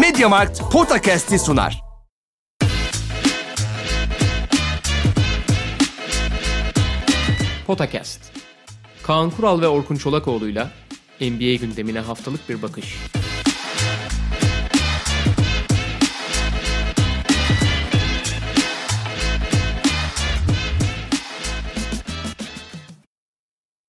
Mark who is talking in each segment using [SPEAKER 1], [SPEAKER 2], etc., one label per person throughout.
[SPEAKER 1] Mediamarkt Podcast'i sunar.
[SPEAKER 2] Potakast. Kaan Kural ve Orkun Çolakoğlu'yla NBA gündemine haftalık bir bakış.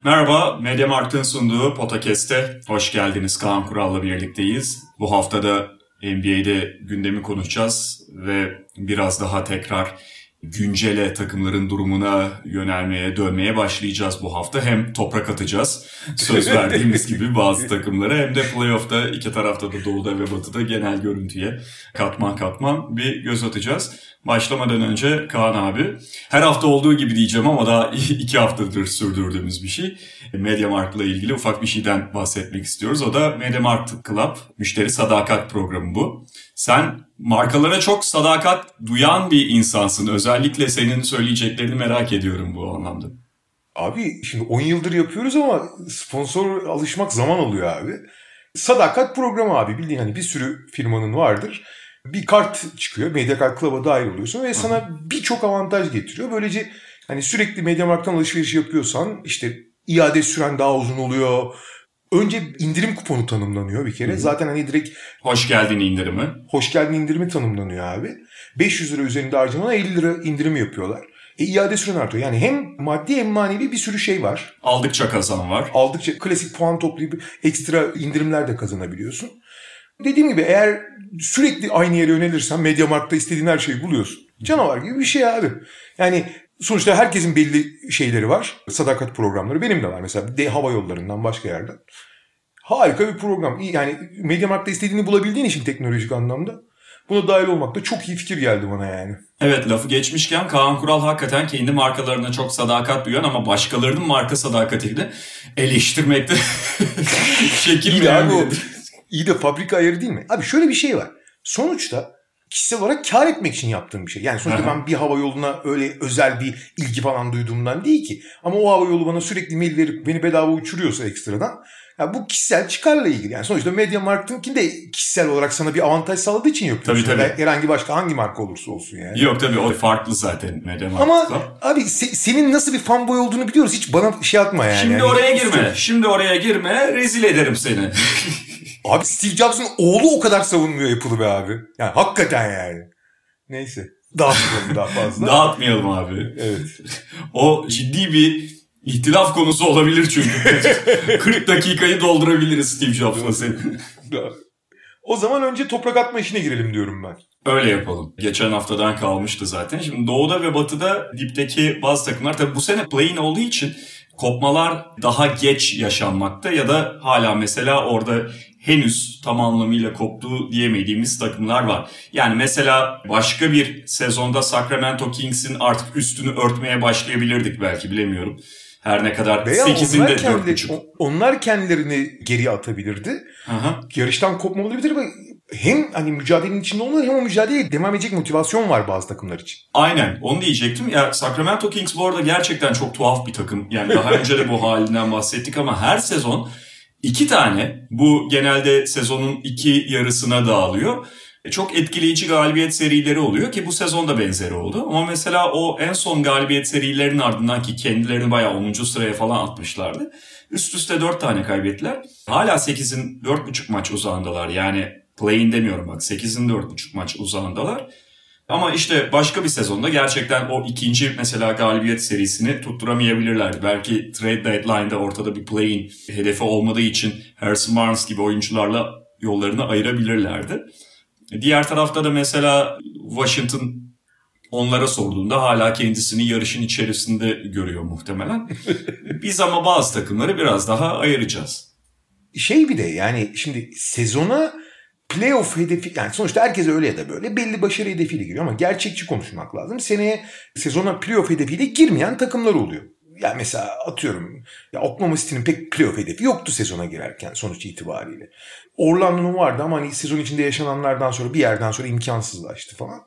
[SPEAKER 3] Merhaba, Mediamarkt'ın sunduğu Potakest'e hoş geldiniz. Kaan Kural'la birlikteyiz. Bu haftada NBA'de gündemi konuşacağız ve biraz daha tekrar güncele takımların durumuna yönelmeye, dönmeye başlayacağız bu hafta. Hem toprak atacağız söz verdiğimiz gibi bazı takımlara hem de playoff'ta iki tarafta da doğuda ve batıda genel görüntüye katman katman bir göz atacağız. Başlamadan önce Kaan abi, her hafta olduğu gibi diyeceğim ama daha iki haftadır sürdürdüğümüz bir şey. MediaMarkt'la ilgili ufak bir şeyden bahsetmek istiyoruz. O da MediaMarkt Club, müşteri sadakat programı bu. Sen markalara çok sadakat duyan bir insansın. Özellikle senin söyleyeceklerini merak ediyorum bu anlamda.
[SPEAKER 4] Abi şimdi 10 yıldır yapıyoruz ama sponsor alışmak zaman alıyor abi. Sadakat programı abi bildiğin hani bir sürü firmanın vardır. Bir kart çıkıyor. Mediakart Club'a dahil oluyorsun ve sana birçok avantaj getiriyor. Böylece hani sürekli Mediamarkt'tan alışveriş yapıyorsan işte iade süren daha uzun oluyor. Önce indirim kuponu tanımlanıyor bir kere. Hı-hı. Zaten hani direkt...
[SPEAKER 3] Hoş geldin indirimi.
[SPEAKER 4] Hoş geldin indirimi tanımlanıyor abi. 500 lira üzerinde harcamana 50 lira indirim yapıyorlar. E, iade süren artıyor. Yani hem maddi hem manevi bir sürü şey var.
[SPEAKER 3] Aldıkça kazan var.
[SPEAKER 4] Aldıkça klasik puan toplayıp ekstra indirimler de kazanabiliyorsun. Dediğim gibi eğer sürekli aynı yere yönelirsen Mediamarkt'ta istediğin her şeyi buluyorsun. Canavar gibi bir şey abi. Yani sonuçta herkesin belli şeyleri var. Sadakat programları. Benim de var mesela de hava yollarından başka yerden. Harika bir program. Yani Mediamarkt'ta istediğini bulabildiğin için teknolojik anlamda. Buna dahil olmak da çok iyi fikir geldi bana yani.
[SPEAKER 3] Evet lafı geçmişken Kaan Kural hakikaten kendi markalarına çok sadakat duyan ama başkalarının marka sadakatiyle eleştirmekte şekil
[SPEAKER 4] iyi o, iyi de fabrika ayarı değil mi? Abi şöyle bir şey var. Sonuçta kişisel olarak kar etmek için yaptığım bir şey. Yani sonuçta Aha. ben bir hava yoluna öyle özel bir ilgi falan duyduğumdan değil ki. Ama o hava yolu bana sürekli mail verip beni bedava uçuruyorsa ekstradan. Ya bu kişisel çıkarla ilgili. Yani sonuçta Media Markt'ın de kişisel olarak sana bir avantaj sağladığı için yapıyorsun. Tabii tabii. Herhangi başka hangi marka olursa olsun yani.
[SPEAKER 3] Yok tabii o farklı zaten Media
[SPEAKER 4] Markt'la. Ama abi se- senin nasıl bir fanboy olduğunu biliyoruz. Hiç bana şey atma yani.
[SPEAKER 3] Şimdi
[SPEAKER 4] yani,
[SPEAKER 3] oraya girme. Şimdi oraya girme. Rezil ederim seni.
[SPEAKER 4] Abi Steve Jobs'ın oğlu o kadar savunmuyor Apple'ı be abi. Yani hakikaten yani. Neyse. Dağıtmayalım daha fazla.
[SPEAKER 3] Dağıtmayalım abi.
[SPEAKER 4] Evet.
[SPEAKER 3] o ciddi bir ihtilaf konusu olabilir çünkü. 40 dakikayı doldurabiliriz Steve Jobs'la senin.
[SPEAKER 4] O zaman önce toprak atma işine girelim diyorum ben.
[SPEAKER 3] Öyle yapalım. Geçen haftadan kalmıştı zaten. Şimdi doğuda ve batıda dipteki bazı takımlar tabii bu sene play-in olduğu için kopmalar daha geç yaşanmakta ya da hala mesela orada henüz tam anlamıyla koptu diyemediğimiz takımlar var. Yani mesela başka bir sezonda Sacramento Kings'in artık üstünü örtmeye başlayabilirdik belki bilemiyorum. Her ne kadar Veya 8'inde onlar, kendi,
[SPEAKER 4] onlar kendilerini geri atabilirdi. Aha. Yarıştan kopma olabilir ve hem hani mücadelenin içinde olmalı hem o mücadeleye devam edecek motivasyon var bazı takımlar için.
[SPEAKER 3] Aynen onu diyecektim. Ya Sacramento Kings bu arada gerçekten çok tuhaf bir takım. Yani daha önce de bu halinden bahsettik ama her sezon iki tane bu genelde sezonun iki yarısına dağılıyor. E, çok etkileyici galibiyet serileri oluyor ki bu sezon da benzeri oldu. Ama mesela o en son galibiyet serilerinin ardından ki kendilerini bayağı 10. sıraya falan atmışlardı. Üst üste 4 tane kaybettiler. Hala 8'in 4,5 maç uzağındalar. Yani play-in demiyorum bak 8'in 4,5 maç uzağındalar. Ama işte başka bir sezonda gerçekten o ikinci mesela galibiyet serisini tutturamayabilirlerdi. Belki trade deadline'da ortada bir play-in hedefi olmadığı için Harrison Barnes gibi oyuncularla yollarını ayırabilirlerdi. Diğer tarafta da mesela Washington onlara sorduğunda hala kendisini yarışın içerisinde görüyor muhtemelen. Biz ama bazı takımları biraz daha ayıracağız.
[SPEAKER 4] Şey bir de yani şimdi sezona playoff hedefi yani sonuçta herkes öyle ya da böyle belli başarı hedefiyle giriyor ama gerçekçi konuşmak lazım. Seneye sezona playoff hedefiyle girmeyen takımlar oluyor. Ya mesela atıyorum ya Oklahoma City'nin pek playoff hedefi yoktu sezona girerken sonuç itibariyle. Orlando'nun vardı ama hani sezon içinde yaşananlardan sonra bir yerden sonra imkansızlaştı falan.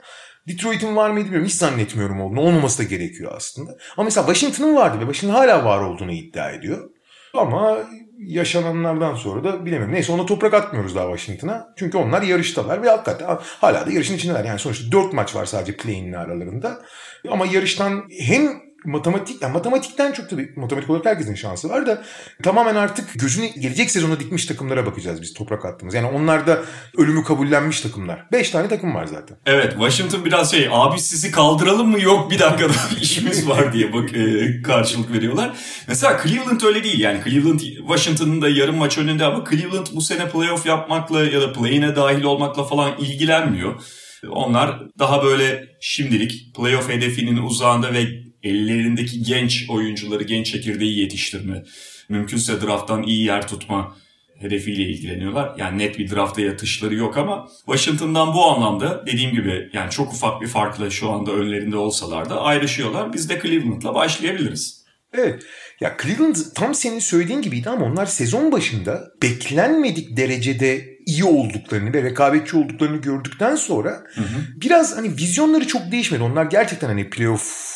[SPEAKER 4] Detroit'in var mıydı bilmiyorum. Hiç zannetmiyorum olduğunu. Olmaması da gerekiyor aslında. Ama mesela Washington'ın vardı ve Washington hala var olduğunu iddia ediyor. Ama yaşananlardan sonra da bilemiyorum. Neyse ona toprak atmıyoruz daha Washington'a. Çünkü onlar yarıştalar ve hakikaten hala da yarışın içindeler. Yani sonuçta 4 maç var sadece play-in'le aralarında. Ama yarıştan hem matematik, yani matematikten çok tabii matematik olarak herkesin şansı var da tamamen artık gözünü gelecek sezona dikmiş takımlara bakacağız biz toprak attığımız. Yani onlar da ölümü kabullenmiş takımlar. 5 tane takım var zaten.
[SPEAKER 3] Evet Washington biraz şey abi sizi kaldıralım mı yok bir dakika daha işimiz var diye bak e, karşılık veriyorlar. Mesela Cleveland öyle değil yani Cleveland Washington'ın da yarım maç önünde ama Cleveland bu sene playoff yapmakla ya da play'ine dahil olmakla falan ilgilenmiyor. Onlar daha böyle şimdilik playoff hedefinin uzağında ve ellerindeki genç oyuncuları, genç çekirdeği yetiştirme, mümkünse drafttan iyi yer tutma hedefiyle ilgileniyorlar. Yani net bir drafta yatışları yok ama Washington'dan bu anlamda dediğim gibi yani çok ufak bir farkla şu anda önlerinde olsalar da ayrışıyorlar. Biz de Cleveland'la başlayabiliriz.
[SPEAKER 4] Evet. Ya Cleveland tam senin söylediğin gibiydi ama onlar sezon başında beklenmedik derecede iyi olduklarını ve rekabetçi olduklarını gördükten sonra hı hı. biraz hani vizyonları çok değişmedi. Onlar gerçekten hani playoff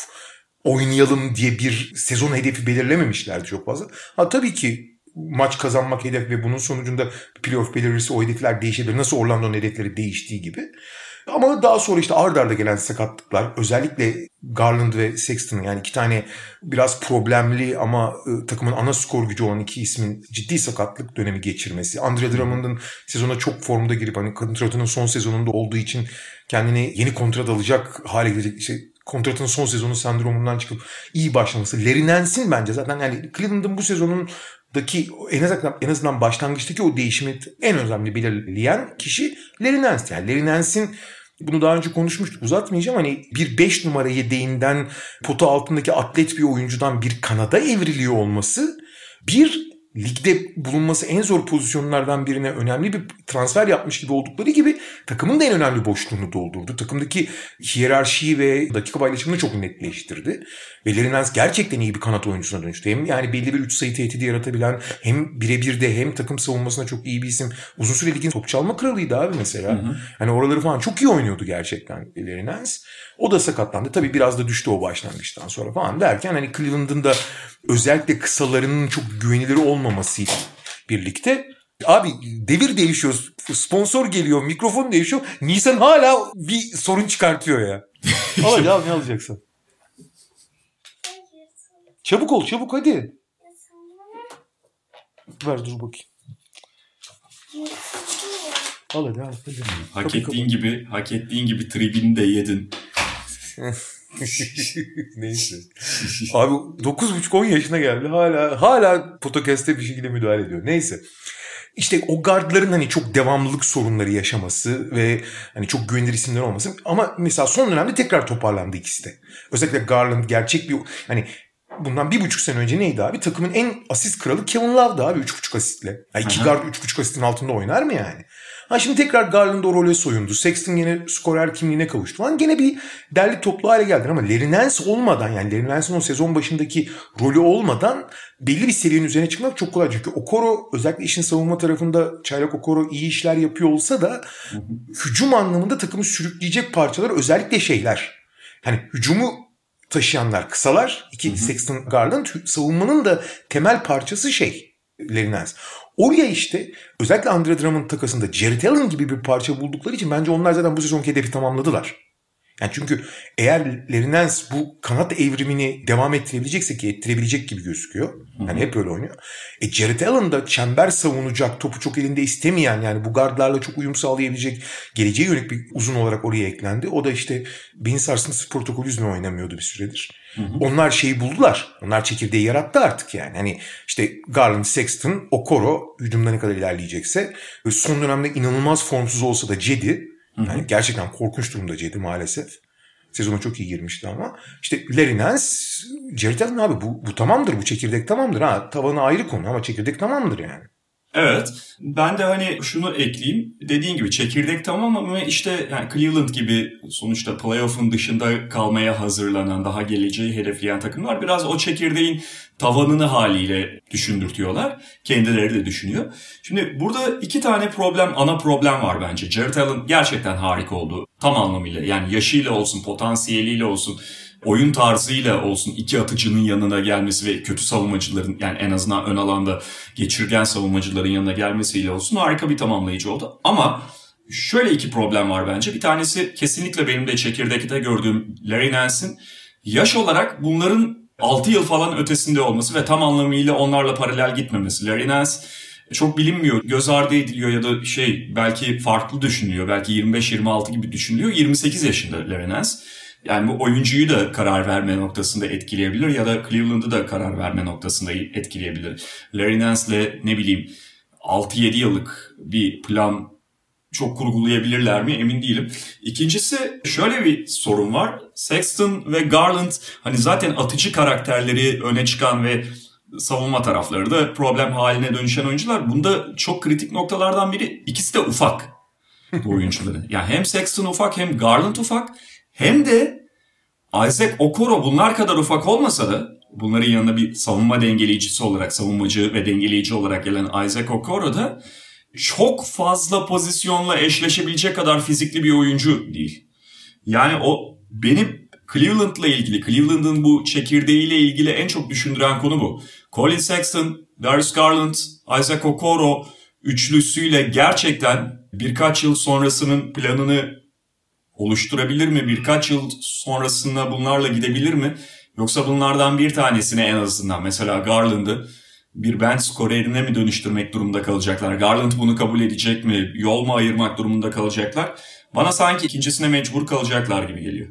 [SPEAKER 4] oynayalım diye bir sezon hedefi belirlememişlerdi çok fazla. Ha tabii ki maç kazanmak hedef ve bunun sonucunda playoff belirirse o hedefler değişebilir. Nasıl Orlando'nun hedefleri değiştiği gibi. Ama daha sonra işte ard arda gelen sakatlıklar özellikle Garland ve Sexton yani iki tane biraz problemli ama e, takımın ana skor gücü olan iki ismin ciddi sakatlık dönemi geçirmesi. Andre Drummond'ın sezona çok formda girip hani kontratının son sezonunda olduğu için kendini yeni kontrat alacak hale gelecek işte kontratın son sezonu sendromundan çıkıp iyi başlaması. Larry bence zaten yani Cleveland'ın bu sezonun daki en azından en azından başlangıçtaki o değişimi en önemli belirleyen kişi Larry Nance. Yani Larry Nance'in bunu daha önce konuşmuştuk uzatmayacağım. Hani bir 5 numara yedeğinden pota altındaki atlet bir oyuncudan bir kanada evriliyor olması bir ligde bulunması en zor pozisyonlardan birine önemli bir transfer yapmış gibi oldukları gibi takımın da en önemli boşluğunu doldurdu. Takımdaki hiyerarşiyi ve dakika paylaşımını çok netleştirdi. Ve Larry gerçekten iyi bir kanat oyuncusuna dönüştü. Hem yani belli bir 3 sayı tehdidi yaratabilen hem birebir de hem takım savunmasına çok iyi bir isim. Uzun süre ligin top çalma kralıydı abi mesela. Hı hı. Hani oraları falan çok iyi oynuyordu gerçekten Larry O da sakatlandı. Tabii biraz da düştü o başlangıçtan sonra falan derken hani Cleveland'ın da özellikle kısalarının çok güvenilir olmamasıyla birlikte Abi devir değişiyor. Sponsor geliyor. Mikrofon değişiyor. Nisan hala bir sorun çıkartıyor ya. Al hadi al ne alacaksın? Çabuk ol çabuk hadi. Ver dur bakayım. Al hadi al hadi.
[SPEAKER 3] Hak kapı, ettiğin kapı. gibi hak ettiğin gibi tribini de yedin.
[SPEAKER 4] Neyse. Abi 9,5-10 yaşına geldi. Hala hala podcast'te bir şekilde müdahale ediyor. Neyse. İşte o gardların hani çok devamlılık sorunları yaşaması ve hani çok güvenilir isimler olması. Ama mesela son dönemde tekrar toparlandı ikisi de. Özellikle Garland gerçek bir hani bundan bir buçuk sene önce neydi abi? Takımın en asist kralı Kevin Love'dı abi. Üç buçuk asistle. Yani iki guard üç buçuk asistin altında oynar mı yani? Ha şimdi tekrar Garland o role soyundu. Sexton yine skorer kimliğine kavuştu falan. Gene bir derli toplu hale geldi ama Larry Nance olmadan yani Larry Nance'ın o sezon başındaki rolü olmadan belli bir seviyenin üzerine çıkmak çok kolay. Çünkü Okoro özellikle işin savunma tarafında Çaylak Okoro iyi işler yapıyor olsa da hücum anlamında takımı sürükleyecek parçalar özellikle şeyler. Hani hücumu taşıyanlar kısalar. iki hı Sexton Garland savunmanın da temel parçası şey Larry Nance. Oraya işte özellikle Andre Drummond takasında Jared Allen gibi bir parça buldukları için bence onlar zaten bu sezonki hedefi tamamladılar. Yani çünkü eğer Larry bu kanat evrimini devam ettirebilecekse ki ettirebilecek gibi gözüküyor. Yani hep öyle oynuyor. E Jared Allen da çember savunacak, topu çok elinde istemeyen yani bu gardlarla çok uyum sağlayabilecek geleceğe yönelik bir uzun olarak oraya eklendi. O da işte beyin sarsıntısı protokolü yüzünden oynamıyordu bir süredir. Hı hı. Onlar şeyi buldular. Onlar çekirdeği yarattı artık yani. Hani işte Garland, Sexton, Okoro hücumda ne kadar ilerleyecekse ve son dönemde inanılmaz formsuz olsa da Cedi yani gerçekten korkunç durumda Cedi maalesef. Sezona çok iyi girmişti ama. İşte Larry Nance, Jared Allen abi bu, bu tamamdır. Bu çekirdek tamamdır. Ha, tavanı ayrı konu ama çekirdek tamamdır yani.
[SPEAKER 3] Evet. Ben de hani şunu ekleyeyim. Dediğin gibi çekirdek tamam ama işte yani Cleveland gibi sonuçta playoff'un dışında kalmaya hazırlanan, daha geleceği hedefleyen takımlar biraz o çekirdeğin tavanını haliyle düşündürtüyorlar. Kendileri de düşünüyor. Şimdi burada iki tane problem, ana problem var bence. Jared Allen gerçekten harika oldu. Tam anlamıyla. Yani yaşıyla olsun, potansiyeliyle olsun oyun tarzıyla olsun iki atıcının yanına gelmesi ve kötü savunmacıların yani en azından ön alanda geçirgen savunmacıların yanına gelmesiyle olsun harika bir tamamlayıcı oldu. Ama şöyle iki problem var bence. Bir tanesi kesinlikle benim de çekirdekte gördüğüm Larry Nance'in yaş olarak bunların 6 yıl falan ötesinde olması ve tam anlamıyla onlarla paralel gitmemesi. Larry Nance çok bilinmiyor, göz ardı ediliyor ya da şey belki farklı düşünülüyor. Belki 25-26 gibi düşünülüyor. 28 yaşında Larry Nance. Yani bu oyuncuyu da karar verme noktasında etkileyebilir ya da Cleveland'ı da karar verme noktasında etkileyebilir. Larry Nance'le ne bileyim 6-7 yıllık bir plan çok kurgulayabilirler mi emin değilim. İkincisi şöyle bir sorun var. Sexton ve Garland hani zaten atıcı karakterleri öne çıkan ve savunma tarafları da problem haline dönüşen oyuncular. Bunda çok kritik noktalardan biri ikisi de ufak bu oyuncuların. Yani hem Sexton ufak hem Garland ufak hem de Isaac Okoro bunlar kadar ufak olmasa da bunların yanında bir savunma dengeleyicisi olarak, savunmacı ve dengeleyici olarak gelen Isaac Okoro da çok fazla pozisyonla eşleşebilecek kadar fizikli bir oyuncu değil. Yani o benim Cleveland'la ilgili, Cleveland'ın bu çekirdeğiyle ilgili en çok düşündüren konu bu. Colin Sexton, Darius Garland, Isaac Okoro üçlüsüyle gerçekten birkaç yıl sonrasının planını oluşturabilir mi? Birkaç yıl sonrasında bunlarla gidebilir mi? Yoksa bunlardan bir tanesine en azından mesela Garland'ı bir bench skorerine mi dönüştürmek durumunda kalacaklar? Garland bunu kabul edecek mi? Yol mu ayırmak durumunda kalacaklar? Bana sanki ikincisine mecbur kalacaklar gibi geliyor.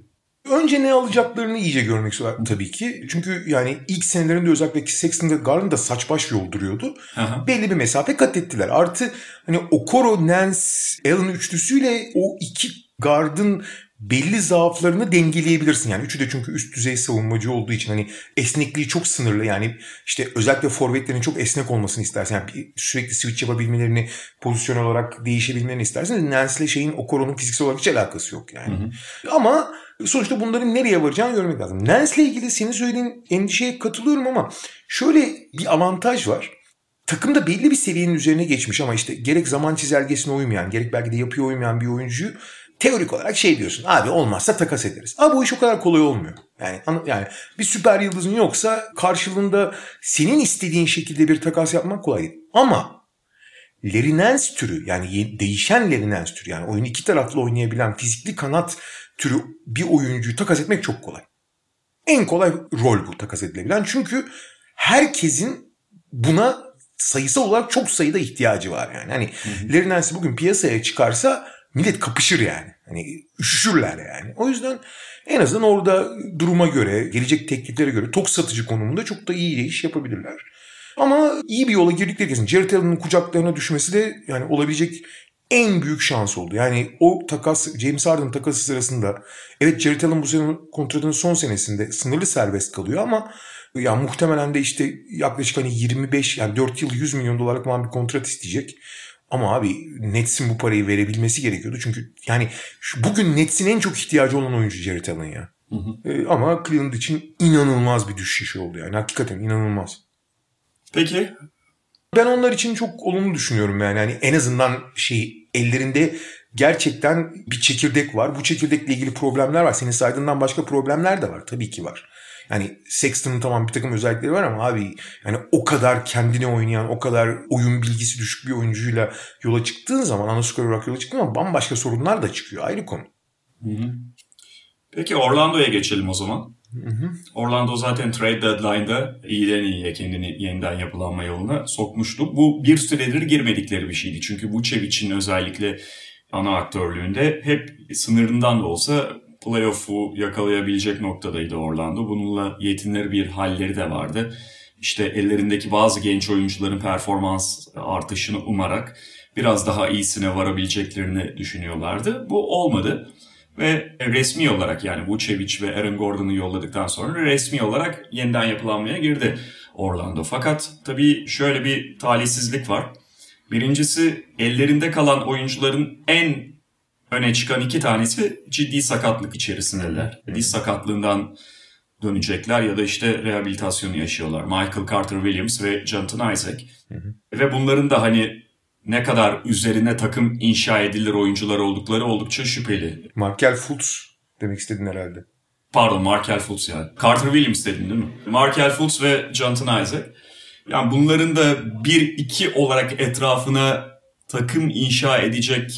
[SPEAKER 4] Önce ne alacaklarını iyice görmek istiyorlar tabii ki. Çünkü yani ilk senelerinde özellikle Sexton ve Garland da saç baş yolduruyordu.
[SPEAKER 3] Aha.
[SPEAKER 4] Belli bir mesafe kat ettiler. Artı hani Okoro, Nance, Allen üçlüsüyle o iki gardın belli zaaflarını dengeleyebilirsin. Yani üçü de çünkü üst düzey savunmacı olduğu için hani esnekliği çok sınırlı. Yani işte özellikle forvetlerin çok esnek olmasını istersen. Yani sürekli switch yapabilmelerini, pozisyon olarak değişebilmelerini istersen. Nance ile şeyin Okoro'nun fiziksel olarak hiç alakası yok yani. Hı hı. Ama sonuçta bunların nereye varacağını görmek lazım. Nance ile ilgili senin söylediğin endişeye katılıyorum ama şöyle bir avantaj var. Takımda belli bir seviyenin üzerine geçmiş ama işte gerek zaman çizelgesine uymayan, gerek belki de yapıya uymayan bir oyuncuyu teorik olarak şey diyorsun. Abi olmazsa takas ederiz. Ama bu iş o kadar kolay olmuyor. Yani yani bir süper yıldızın yoksa karşılığında senin istediğin şekilde bir takas yapmak kolay değil. Ama Nance türü yani değişen Nance türü yani oyunu iki taraflı oynayabilen fizikli kanat türü bir oyuncuyu takas etmek çok kolay. En kolay rol bu takas edilebilen. Çünkü herkesin buna sayısal olarak çok sayıda ihtiyacı var yani. Hani Nance bugün piyasaya çıkarsa millet kapışır yani. Hani üşüşürler yani. O yüzden en azından orada duruma göre, gelecek tekliflere göre tok satıcı konumunda çok da iyi iş yapabilirler. Ama iyi bir yola girdikleri kesin. Jared Allen'ın kucaklarına düşmesi de yani olabilecek en büyük şans oldu. Yani o takas, James Harden takası sırasında evet Jared Allen bu sene kontratının son senesinde sınırlı serbest kalıyor ama ya muhtemelen de işte yaklaşık hani 25 yani 4 yıl 100 milyon dolarlık falan bir kontrat isteyecek. Ama abi Nets'in bu parayı verebilmesi gerekiyordu. Çünkü yani şu, bugün Nets'in en çok ihtiyacı olan oyuncu Jared Allen ya. Hı hı. Ee, ama Cleveland için inanılmaz bir düşüş oldu yani. Hakikaten inanılmaz.
[SPEAKER 3] Peki.
[SPEAKER 4] Ben onlar için çok olumlu düşünüyorum yani. yani en azından şey ellerinde gerçekten bir çekirdek var. Bu çekirdekle ilgili problemler var. Senin saydığından başka problemler de var. Tabii ki var. Yani Sexton'ın tamam bir takım özellikleri var ama abi yani o kadar kendine oynayan, o kadar oyun bilgisi düşük bir oyuncuyla yola çıktığın zaman, ana skor olarak yola çıktığın zaman bambaşka sorunlar da çıkıyor. Ayrı konu.
[SPEAKER 3] Hı hı. Peki Orlando'ya geçelim o zaman. Hı hı. Orlando zaten trade deadline'da iyiden iyiye kendini yeniden yapılanma yoluna sokmuştu. Bu bir süredir girmedikleri bir şeydi. Çünkü Vucevic'in özellikle ana aktörlüğünde hep sınırından da olsa playoff'u yakalayabilecek noktadaydı Orlando. Bununla yetinir bir halleri de vardı. İşte ellerindeki bazı genç oyuncuların performans artışını umarak biraz daha iyisine varabileceklerini düşünüyorlardı. Bu olmadı. Ve resmi olarak yani Vucevic ve Aaron Gordon'u yolladıktan sonra resmi olarak yeniden yapılanmaya girdi Orlando. Fakat tabii şöyle bir talihsizlik var. Birincisi ellerinde kalan oyuncuların en öne çıkan iki tanesi ciddi sakatlık içerisindeler. Diz sakatlığından dönecekler ya da işte rehabilitasyonu yaşıyorlar. Michael Carter Williams ve Jonathan Isaac. Hı hı. Ve bunların da hani ne kadar üzerine takım inşa edilir oyuncular oldukları oldukça şüpheli.
[SPEAKER 4] Markel Fultz demek istedin herhalde.
[SPEAKER 3] Pardon Markel Fultz ya. Carter Williams dedin değil mi? Markel Fultz ve Jonathan Isaac. Yani bunların da bir iki olarak etrafına takım inşa edecek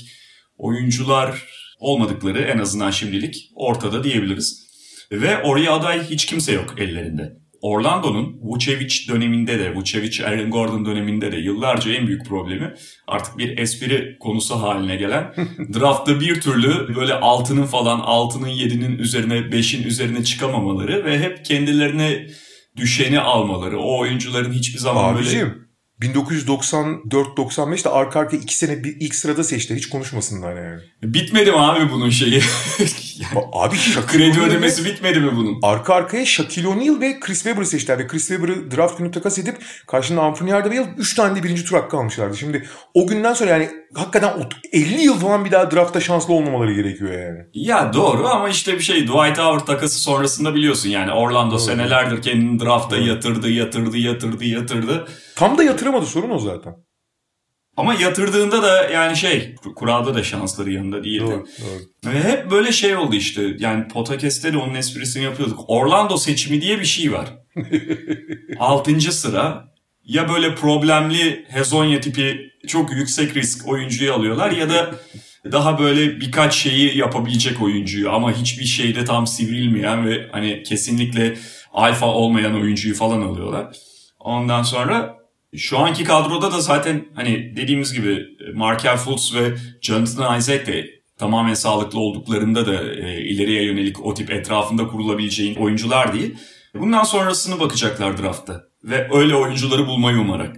[SPEAKER 3] oyuncular olmadıkları en azından şimdilik ortada diyebiliriz. Ve oraya aday hiç kimse yok ellerinde. Orlando'nun Vucevic döneminde de, Vucevic Aaron Gordon döneminde de yıllarca en büyük problemi artık bir espri konusu haline gelen draftta bir türlü böyle altının falan altının yedinin üzerine beşin üzerine çıkamamaları ve hep kendilerine düşeni almaları. O oyuncuların hiçbir zaman
[SPEAKER 4] Abicim,
[SPEAKER 3] böyle
[SPEAKER 4] 1994-95'te arka arkaya iki sene bir ilk sırada seçtiler. Hiç konuşmasınlar yani.
[SPEAKER 3] bitmedi mi abi bunun şeyi? Yani,
[SPEAKER 4] Abi
[SPEAKER 3] kredi ödemesi bitmedi mi bunun?
[SPEAKER 4] Arka arkaya Shaquille O'Neal ve Chris Webber seçtiler. Ve Chris Webber'ı draft günü takas edip karşında Anthony Hardaway'e 3 tane de birinci tur hakkı almışlardı. Şimdi o günden sonra yani hakikaten o- 50 yıl falan bir daha draftta şanslı olmamaları gerekiyor yani.
[SPEAKER 3] Ya doğru ama işte bir şey Dwight Howard takası sonrasında biliyorsun yani Orlando senelerdir kendini drafta yatırdı yatırdı yatırdı yatırdı.
[SPEAKER 4] Tam da yatıramadı sorun o zaten.
[SPEAKER 3] Ama yatırdığında da yani şey kuralda da şansları yanında değildi.
[SPEAKER 4] Doğru, doğru.
[SPEAKER 3] Ve hep böyle şey oldu işte yani podcast'te de onun esprisini yapıyorduk. Orlando seçimi diye bir şey var. Altıncı sıra ya böyle problemli Hezonya tipi çok yüksek risk oyuncuyu alıyorlar ya da daha böyle birkaç şeyi yapabilecek oyuncuyu ama hiçbir şeyde tam sivrilmeyen ve hani kesinlikle alfa olmayan oyuncuyu falan alıyorlar. Ondan sonra şu anki kadroda da zaten hani dediğimiz gibi Markel Fultz ve Jonathan Isaac de tamamen sağlıklı olduklarında da e, ileriye yönelik o tip etrafında kurulabileceğin oyuncular değil. Bundan sonrasını bakacaklar draftta ve öyle oyuncuları bulmayı umarak.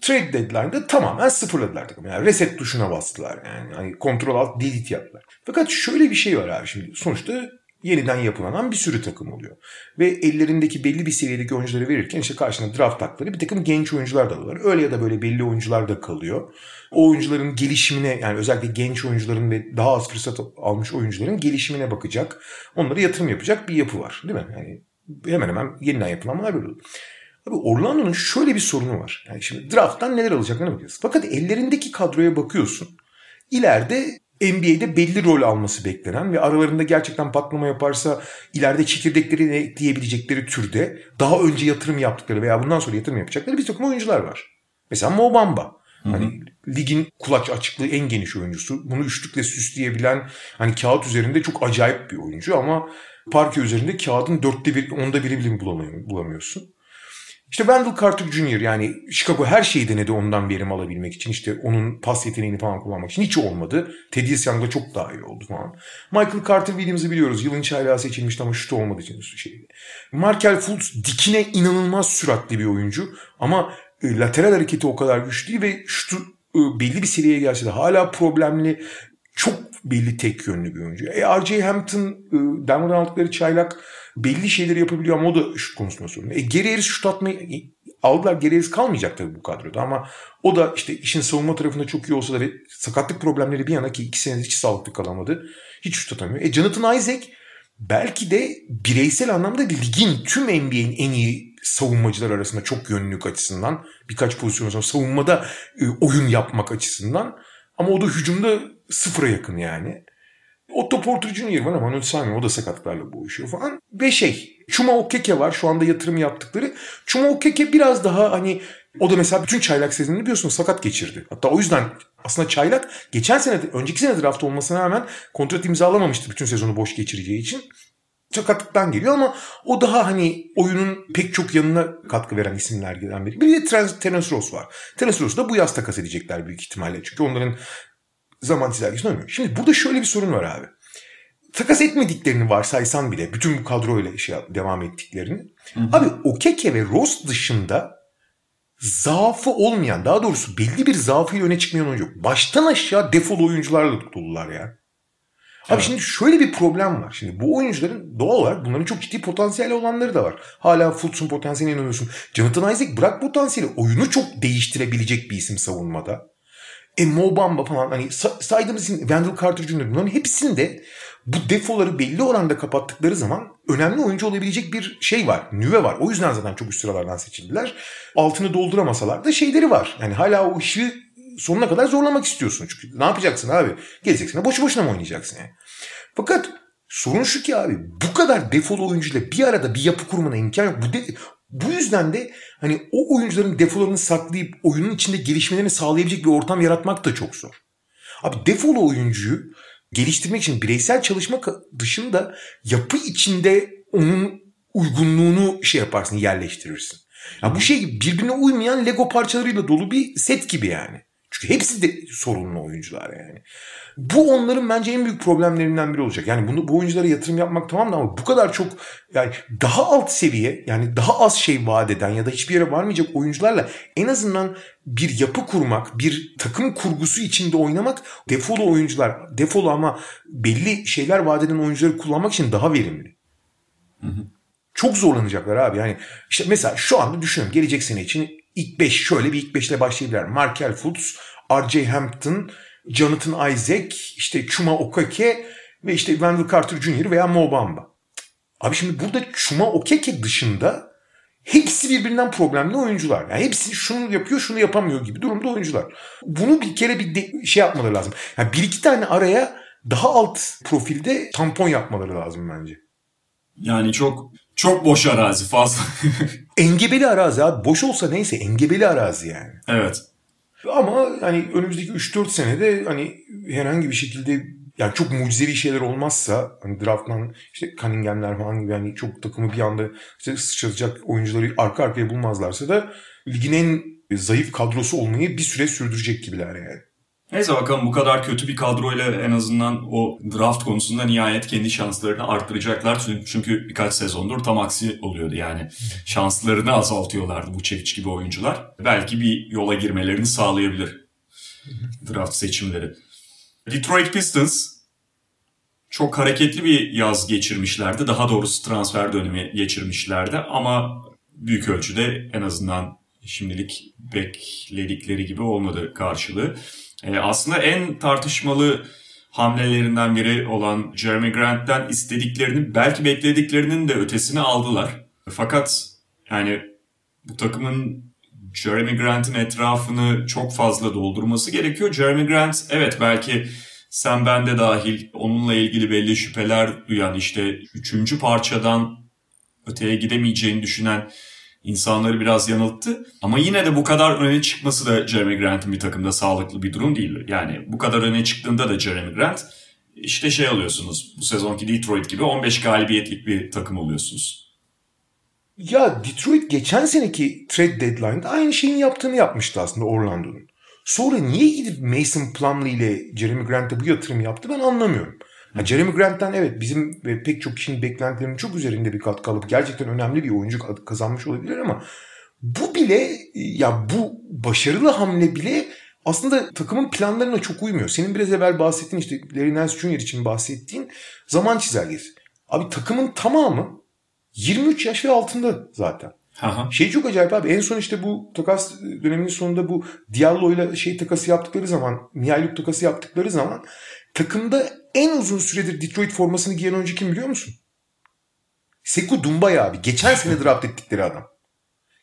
[SPEAKER 4] Trade deadline'da tamamen sıfırladılar takımı. Yani reset tuşuna bastılar yani. Hani kontrol alt delete yaptılar. Fakat şöyle bir şey var abi şimdi. Sonuçta yeniden yapılanan bir sürü takım oluyor. Ve ellerindeki belli bir seviyedeki oyuncuları verirken işte karşına draft hakları bir takım genç oyuncular da alıyorlar. Öyle ya da böyle belli oyuncular da kalıyor. O oyuncuların gelişimine yani özellikle genç oyuncuların ve daha az fırsat almış oyuncuların gelişimine bakacak. Onlara yatırım yapacak bir yapı var. Değil mi? Yani hemen hemen yeniden yapılanlar böyle oluyor. Abi Orlando'nun şöyle bir sorunu var. Yani şimdi drafttan neler alacaklarına bakıyorsun. Fakat ellerindeki kadroya bakıyorsun. İleride NBA'de belli rol alması beklenen ve aralarında gerçekten patlama yaparsa ileride çekirdeklerini ekleyebilecekleri türde daha önce yatırım yaptıkları veya bundan sonra yatırım yapacakları bir takım oyuncular var. Mesela Mo Bamba. Hani ligin kulaç açıklığı en geniş oyuncusu. Bunu üçlükle süsleyebilen hani kağıt üzerinde çok acayip bir oyuncu ama parke üzerinde kağıdın dörtte bir, onda biri bile bulamıyor- bulamıyorsun. İşte Wendell Carter Jr. yani Chicago her şeyi denedi ondan verim alabilmek için. İşte onun pas yeteneğini falan kullanmak için. Hiç olmadı. Teddy Young'da çok daha iyi oldu falan. Michael Carter Williams'ı biliyoruz. Yılın çaylağı seçilmişti ama şut olmadığı için şeydi. Markel Fultz dikine inanılmaz süratli bir oyuncu. Ama e, lateral hareketi o kadar güçlü ve şutu e, belli bir seviyeye gelse de hala problemli. Çok belli tek yönlü bir oyuncu. E, R.J. Hampton, e, Denver'dan aldıkları çaylak belli şeyleri yapabiliyor ama o da şut konusunda sorun. E, geri Harris şut atmayı e, aldılar. Geri Harris kalmayacak tabii bu kadroda ama o da işte işin savunma tarafında çok iyi olsa da ve sakatlık problemleri bir yana ki iki senedir hiç sağlıklı kalamadı. Hiç şut atamıyor. E, Jonathan Isaac belki de bireysel anlamda ligin tüm NBA'in en iyi savunmacılar arasında çok yönlülük açısından birkaç pozisyon sonra savunmada e, oyun yapmak açısından ama o da hücumda sıfıra yakın yani. Otto Porter Jr. var ama onu saymıyorum. O da sakatlıklarla boğuşuyor falan. Ve şey Chuma Okeke var şu anda yatırım yaptıkları. Chuma Okeke biraz daha hani o da mesela bütün çaylak sezonunu biliyorsun sakat geçirdi. Hatta o yüzden aslında çaylak geçen sene önceki sene draft olmasına rağmen kontrat imzalamamıştı bütün sezonu boş geçireceği için. Sakatlıktan geliyor ama o daha hani oyunun pek çok yanına katkı veren isimlerden biri. Bir de Terence Ross var. Terence Ross'u da bu yaz takas edecekler büyük ihtimalle. Çünkü onların zaman çizelgesinde oynuyor. Şimdi burada şöyle bir sorun var abi. Takas etmediklerini varsaysan bile bütün bu kadroyla işe devam ettiklerini. Abi Okeke ve Ross dışında zaafı olmayan daha doğrusu belli bir zaafıyla öne çıkmayan oyuncu yok. Baştan aşağı defol oyuncularla dolular ya. Abi
[SPEAKER 3] Evet.
[SPEAKER 4] şimdi şöyle bir problem var. Şimdi bu oyuncuların doğal olarak bunların çok ciddi potansiyeli olanları da var. Hala Fultz'un potansiyeline inanıyorsun. Jonathan Isaac bırak potansiyeli. Oyunu çok değiştirebilecek bir isim savunmada. E Mo Bamba falan hani sa- saydığımız isim Wendell Carter Jr. bunların hepsinde bu defoları belli oranda kapattıkları zaman önemli oyuncu olabilecek bir şey var. Nüve var. O yüzden zaten çok üst sıralardan seçildiler. Altını dolduramasalar da şeyleri var. Yani hala o işi sonuna kadar zorlamak istiyorsun. Çünkü ne yapacaksın abi? Geleceksin boşu boşuna mı oynayacaksın yani? Fakat Sorun şu ki abi bu kadar defolu oyuncuyla bir arada bir yapı kurmana imkan yok. Bu, de, bu yüzden de hani o oyuncuların defolarını saklayıp oyunun içinde gelişmelerini sağlayabilecek bir ortam yaratmak da çok zor. Abi defolu oyuncuyu geliştirmek için bireysel çalışma dışında yapı içinde onun uygunluğunu şey yaparsın yerleştirirsin. Ya bu şey birbirine uymayan Lego parçalarıyla dolu bir set gibi yani. Çünkü hepsi de sorunlu oyuncular yani. Bu onların bence en büyük problemlerinden biri olacak. Yani bunu bu oyunculara yatırım yapmak tamam da ama bu kadar çok yani daha alt seviye yani daha az şey vaat eden ya da hiçbir yere varmayacak oyuncularla en azından bir yapı kurmak, bir takım kurgusu içinde oynamak defolu oyuncular, defolu ama belli şeyler vaat eden oyuncuları kullanmak için daha verimli. Hı hı. Çok zorlanacaklar abi. Yani işte mesela şu anda düşünüyorum gelecek sene için ilk 5 şöyle bir ilk 5 ile başlayabilirler. Markel Fultz, R.J. Hampton, Jonathan Isaac, işte Chuma Okeke ve işte Wendell Carter Jr. veya Mo Bamba. Abi şimdi burada Chuma Okeke dışında hepsi birbirinden problemli oyuncular. Yani hepsi şunu yapıyor şunu yapamıyor gibi durumda oyuncular. Bunu bir kere bir de, şey yapmaları lazım. Yani bir iki tane araya daha alt profilde tampon yapmaları lazım bence.
[SPEAKER 3] Yani çok çok boş arazi fazla.
[SPEAKER 4] engebeli arazi abi. Boş olsa neyse engebeli arazi yani.
[SPEAKER 3] Evet.
[SPEAKER 4] Ama hani önümüzdeki 3-4 senede hani herhangi bir şekilde yani çok mucizevi şeyler olmazsa hani drafttan işte Cunningham'ler falan gibi yani çok takımı bir anda işte sıçratacak oyuncuları arka arkaya bulmazlarsa da ligin en zayıf kadrosu olmayı bir süre sürdürecek gibiler yani.
[SPEAKER 3] Neyse bakalım bu kadar kötü bir kadroyla en azından o draft konusunda nihayet kendi şanslarını arttıracaklar. Çünkü birkaç sezondur tam aksi oluyordu yani. Şanslarını azaltıyorlardı bu çekiç gibi oyuncular. Belki bir yola girmelerini sağlayabilir draft seçimleri. Detroit Pistons çok hareketli bir yaz geçirmişlerdi. Daha doğrusu transfer dönemi geçirmişlerdi ama büyük ölçüde en azından şimdilik bekledikleri gibi olmadı karşılığı. E, aslında en tartışmalı hamlelerinden biri olan Jeremy Grant'ten istediklerini belki beklediklerinin de ötesini aldılar. Fakat yani bu takımın Jeremy Grant'in etrafını çok fazla doldurması gerekiyor. Jeremy Grant evet belki sen ben de dahil onunla ilgili belli şüpheler duyan işte üçüncü parçadan öteye gidemeyeceğini düşünen insanları biraz yanılttı. Ama yine de bu kadar öne çıkması da Jeremy Grant'ın bir takımda sağlıklı bir durum değil. Yani bu kadar öne çıktığında da Jeremy Grant işte şey alıyorsunuz bu sezonki Detroit gibi 15 galibiyetlik bir takım oluyorsunuz.
[SPEAKER 4] Ya Detroit geçen seneki trade deadline'da aynı şeyin yaptığını yapmıştı aslında Orlando'nun. Sonra niye gidip Mason Plumlee ile Jeremy Grant'a bu yatırım yaptı ben anlamıyorum. Ha, Jeremy Grant'tan evet bizim ve pek çok kişinin beklentilerinin çok üzerinde bir katkı alıp gerçekten önemli bir oyuncu kazanmış olabilir ama bu bile ya bu başarılı hamle bile aslında takımın planlarına çok uymuyor. Senin biraz evvel bahsettiğin işte Larry Nance Jr. için bahsettiğin zaman çizelgesi. Abi takımın tamamı 23 yaş ve altında zaten. Aha. Şey çok acayip abi en son işte bu takas döneminin sonunda bu Diallo ile şey takası yaptıkları zaman Mihailuk takası yaptıkları zaman takımda en uzun süredir Detroit formasını giyen oyuncu kim biliyor musun? Sekou Dumbaya abi. Geçen sene draft ettikleri adam.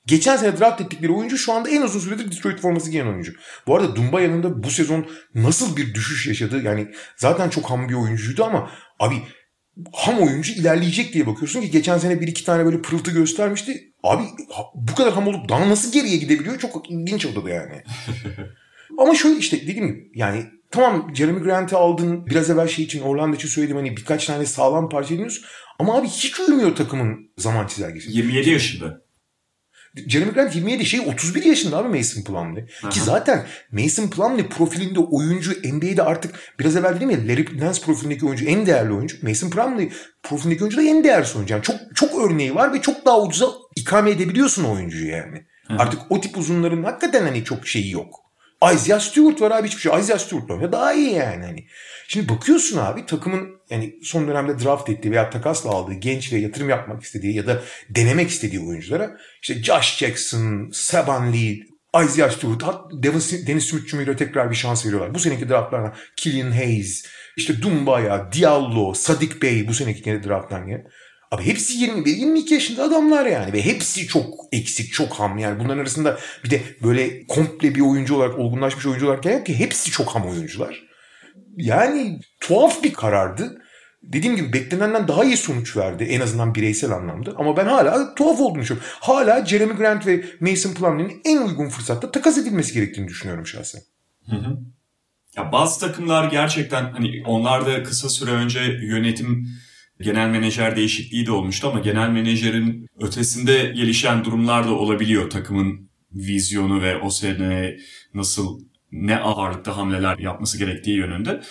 [SPEAKER 4] Geçen sene draft ettikleri oyuncu şu anda en uzun süredir Detroit forması giyen oyuncu. Bu arada Dumbaya'nın da bu sezon nasıl bir düşüş yaşadı? Yani zaten çok ham bir oyuncuydu ama abi ham oyuncu ilerleyecek diye bakıyorsun ki geçen sene bir iki tane böyle pırıltı göstermişti. Abi bu kadar ham olup daha nasıl geriye gidebiliyor çok ilginç oldu yani. Ama şöyle işte dediğim gibi yani tamam Jeremy Grant'ı aldın. Biraz evvel şey için Orlando için söyledim hani birkaç tane sağlam parça ediniyorsun. Ama abi hiç uymuyor takımın zaman çizelgesi.
[SPEAKER 3] 27 yaşında.
[SPEAKER 4] Jeremy Grant 27 şey 31 yaşında abi Mason Plumlee. Aha. Ki zaten Mason Plumlee profilinde oyuncu NBA'de artık biraz evvel dedim ya Larry Nance profilindeki oyuncu en değerli oyuncu. Mason Plumlee profilindeki oyuncu da en değerli oyuncu. Yani çok çok örneği var ve çok daha ucuza ikame edebiliyorsun oyuncuyu yani. Aha. Artık o tip uzunların hakikaten hani çok şeyi yok. Isaiah Stewart var abi hiçbir şey. Isaiah Stewart oynuyor. Daha iyi yani. Hani. Şimdi bakıyorsun abi takımın yani son dönemde draft ettiği veya takasla aldığı genç ve yatırım yapmak istediği ya da denemek istediği oyunculara işte Josh Jackson, Saban Lee, Isaiah Stewart, Dennis Smith Jr. tekrar bir şans veriyorlar. Bu seneki draftlarına Killian Hayes, işte Dumbaya, Diallo, Sadik Bey bu seneki drafttan gelen. Abi hepsi 21-22 yaşında adamlar yani ve hepsi çok eksik, çok ham yani. Bunların arasında bir de böyle komple bir oyuncu olarak, olgunlaşmış oyuncu olarak yok ki hepsi çok ham oyuncular. Yani tuhaf bir karardı. dediğim gibi beklenenden daha iyi sonuç verdi en azından bireysel anlamda. Ama ben hala tuhaf olduğunu düşünüyorum. Hala Jeremy Grant ve Mason Plumlee'nin en uygun fırsatta takas edilmesi gerektiğini düşünüyorum şahsen.
[SPEAKER 3] Hı hı. Ya bazı takımlar gerçekten hani onlar da kısa süre önce yönetim genel menajer değişikliği de olmuştu ama genel menajerin ötesinde gelişen durumlar da olabiliyor takımın vizyonu ve o sene nasıl ne ağırlıkta hamleler yapması gerektiği yönünde.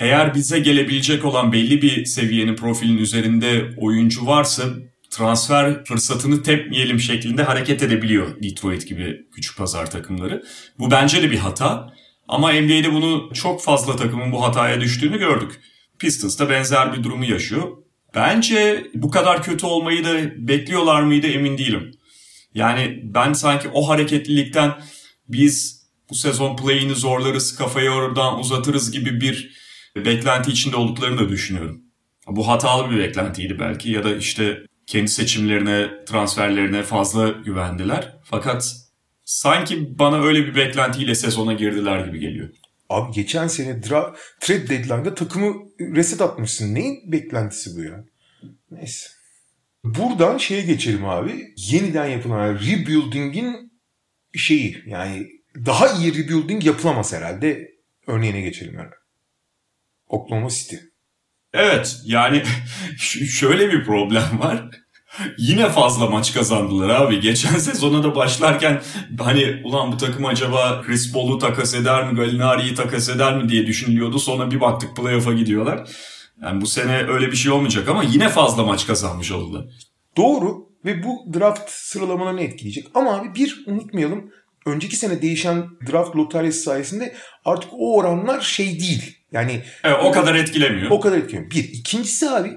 [SPEAKER 3] Eğer bize gelebilecek olan belli bir seviyenin profilin üzerinde oyuncu varsa transfer fırsatını tepmeyelim şeklinde hareket edebiliyor Detroit gibi küçük pazar takımları. Bu bence de bir hata. Ama NBA'de bunu çok fazla takımın bu hataya düştüğünü gördük. Pistons da benzer bir durumu yaşıyor. Bence bu kadar kötü olmayı da bekliyorlar mıydı emin değilim. Yani ben sanki o hareketlilikten biz bu sezon play'ini zorlarız, kafayı oradan uzatırız gibi bir beklenti içinde olduklarını da düşünüyorum. Bu hatalı bir beklentiydi belki ya da işte kendi seçimlerine, transferlerine fazla güvendiler. Fakat sanki bana öyle bir beklentiyle sezona girdiler gibi geliyor.
[SPEAKER 4] Abi geçen sene dra- trade deadline'da takımı reset atmışsın. Neyin beklentisi bu ya? Neyse. Buradan şeye geçelim abi. Yeniden yapılan rebuilding'in şeyi yani daha iyi rebuilding yapılamaz herhalde. Örneğine geçelim yani. Oklahoma City.
[SPEAKER 3] Evet yani şöyle bir problem var. Yine fazla maç kazandılar abi. Geçen sezona da başlarken hani ulan bu takım acaba Chris Paul'u takas eder mi, Gallinari'yi takas eder mi diye düşünülüyordu. Sonra bir baktık playoff'a gidiyorlar. Yani bu sene öyle bir şey olmayacak ama yine fazla maç kazanmış oldular.
[SPEAKER 4] Doğru ve bu draft sıralamalarını etkileyecek. Ama abi bir unutmayalım önceki sene değişen draft lotaryası sayesinde artık o oranlar şey değil. Yani
[SPEAKER 3] evet, o kadar etkilemiyor.
[SPEAKER 4] O kadar etkilemiyor. Bir. ikincisi abi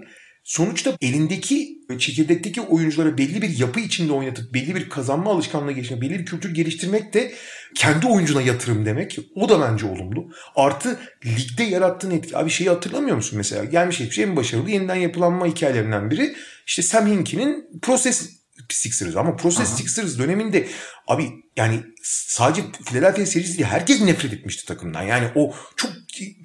[SPEAKER 4] sonuçta elindeki çekirdekteki oyunculara belli bir yapı içinde oynatıp belli bir kazanma alışkanlığı geliştirmek, belli bir kültür geliştirmek de kendi oyuncuna yatırım demek. O da bence olumlu. Artı ligde yarattığın etki. Abi şeyi hatırlamıyor musun mesela? Gelmiş hiçbir şey en başarılı yeniden yapılanma hikayelerinden biri. İşte Sam Hinki'nin Process Sixers ama Process Aha. Sixers döneminde abi yani sadece Philadelphia serisi değil herkes nefret etmişti takımdan. Yani o çok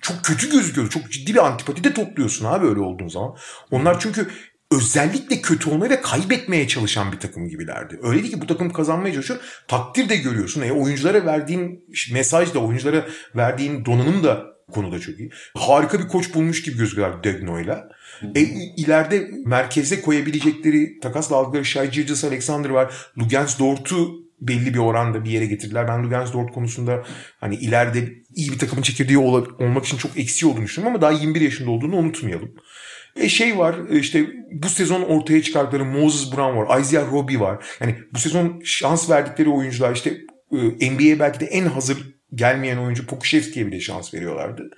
[SPEAKER 4] çok kötü gözüküyor. Çok ciddi bir antipati de topluyorsun abi öyle olduğun zaman. Onlar çünkü özellikle kötü olmaya ve kaybetmeye çalışan bir takım gibilerdi. Öyle değil ki bu takım kazanmaya çalışıyor. Takdir de görüyorsun. E, oyunculara verdiğin mesaj da oyunculara verdiğin donanım da konuda çok iyi. Harika bir koç bulmuş gibi gözüküyorlar Degno'yla. E, ileride merkeze koyabilecekleri takasla aldıkları Shai Alexander var. Lugens Dort'u belli bir oranda bir yere getirdiler. Ben Lugens Dort konusunda hani ileride iyi bir takımın çekirdeği ol- olmak için çok eksiği olduğunu düşünüyorum ama daha 21 yaşında olduğunu unutmayalım. E şey var işte bu sezon ortaya çıkarttıkları Moses Brown var. Isaiah Roby var. Yani bu sezon şans verdikleri oyuncular işte e, NBA'ye belki de en hazır gelmeyen oyuncu Pokuševski'ye bile şans veriyorlardı.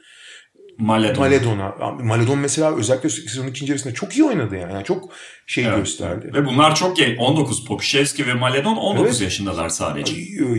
[SPEAKER 3] Maledon.
[SPEAKER 4] Maledon'a. Maledon mesela özellikle sezonun ikinci yarısında çok iyi oynadı yani. yani çok şey evet. gösterdi.
[SPEAKER 3] Ve bunlar çok genç. 19 Pokuševski ve Maledon 19 evet. yaşındalar sadece.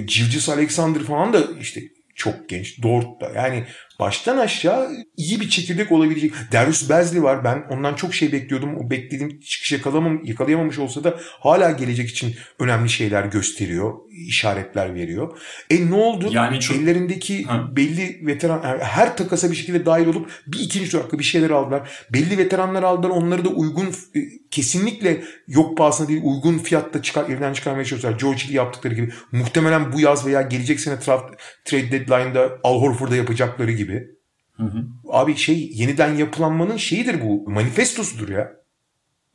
[SPEAKER 4] Civcis Alexander falan da işte çok genç. Dort da. Yani baştan aşağı iyi bir çekirdek olabilecek. Darius Bezli var. Ben ondan çok şey bekliyordum. O beklediğim çıkış yakalamam, yakalayamamış olsa da hala gelecek için önemli şeyler gösteriyor. işaretler veriyor. E ne oldu? Yani çok... Ellerindeki ha. belli veteran her takasa bir şekilde dahil olup bir ikinci hakkı bir şeyler aldılar. Belli veteranlar aldılar. Onları da uygun e, kesinlikle yok pahasına değil uygun fiyatta çıkar, evden çıkarmaya çalışıyorlar. George Hill yaptıkları gibi. Muhtemelen bu yaz veya gelecek sene trade deadline'da Al Horford'a yapacakları gibi gibi. Hı hı. Abi şey yeniden yapılanmanın şeyidir bu. Manifestosudur ya.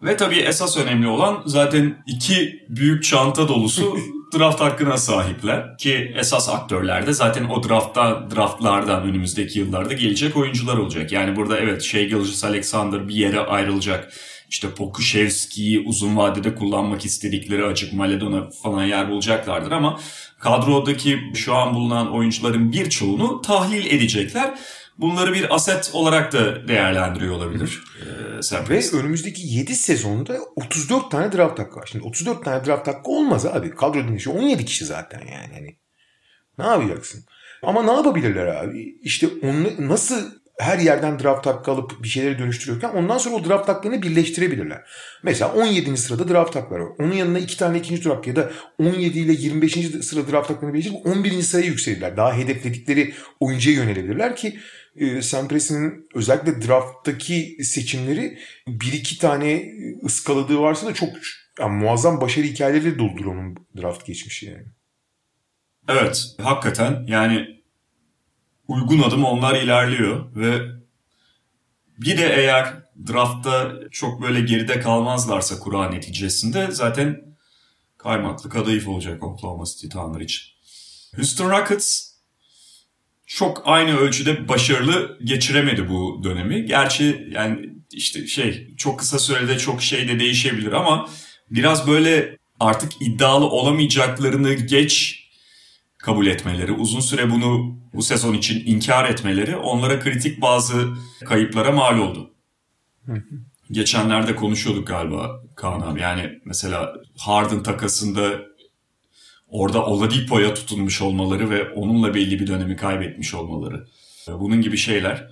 [SPEAKER 3] Ve tabii esas önemli olan zaten iki büyük çanta dolusu draft hakkına sahipler. Ki esas aktörler de zaten o draftta, draftlardan önümüzdeki yıllarda gelecek oyuncular olacak. Yani burada evet Shea Gilgis Alexander bir yere ayrılacak. İşte Pokuševski'yi uzun vadede kullanmak istedikleri açık Maledon'a falan yer bulacaklardır ama kadrodaki şu an bulunan oyuncuların birçoğunu tahlil edecekler. Bunları bir aset olarak da değerlendiriyor olabilir.
[SPEAKER 4] Ee, Ve önümüzdeki 7 sezonda 34 tane draft hakkı var. Şimdi 34 tane draft hakkı olmaz abi. Kadro dinleyişi 17 kişi zaten yani. Hani ne yapacaksın? Ama ne yapabilirler abi? İşte onu nasıl her yerden draft hakkı alıp bir şeyleri dönüştürüyorken ondan sonra o draft haklarını birleştirebilirler. Mesela 17. sırada draft hakları var. Onun yanına iki tane ikinci hakkı ya da 17 ile 25. sıra draft haklarını birleştirip 11. sıraya yükselirler. Daha hedefledikleri oyuncuya yönelebilirler ki e, Sam Presti'nin özellikle drafttaki seçimleri bir iki tane ıskaladığı varsa da çok yani muazzam başarı hikayeleri doldur onun draft geçmişi yani.
[SPEAKER 3] Evet hakikaten yani uygun adım onlar ilerliyor ve bir de eğer draftta çok böyle geride kalmazlarsa kura neticesinde zaten kaymaklı kadayıf olacak Oklahoma City Thunder için. Houston Rockets çok aynı ölçüde başarılı geçiremedi bu dönemi. Gerçi yani işte şey çok kısa sürede çok şey de değişebilir ama biraz böyle artık iddialı olamayacaklarını geç kabul etmeleri, uzun süre bunu bu sezon için inkar etmeleri onlara kritik bazı kayıplara mal oldu. Geçenlerde konuşuyorduk galiba Kaan abi. Yani mesela Harden takasında orada Oladipo'ya tutunmuş olmaları ve onunla belli bir dönemi kaybetmiş olmaları. Bunun gibi şeyler.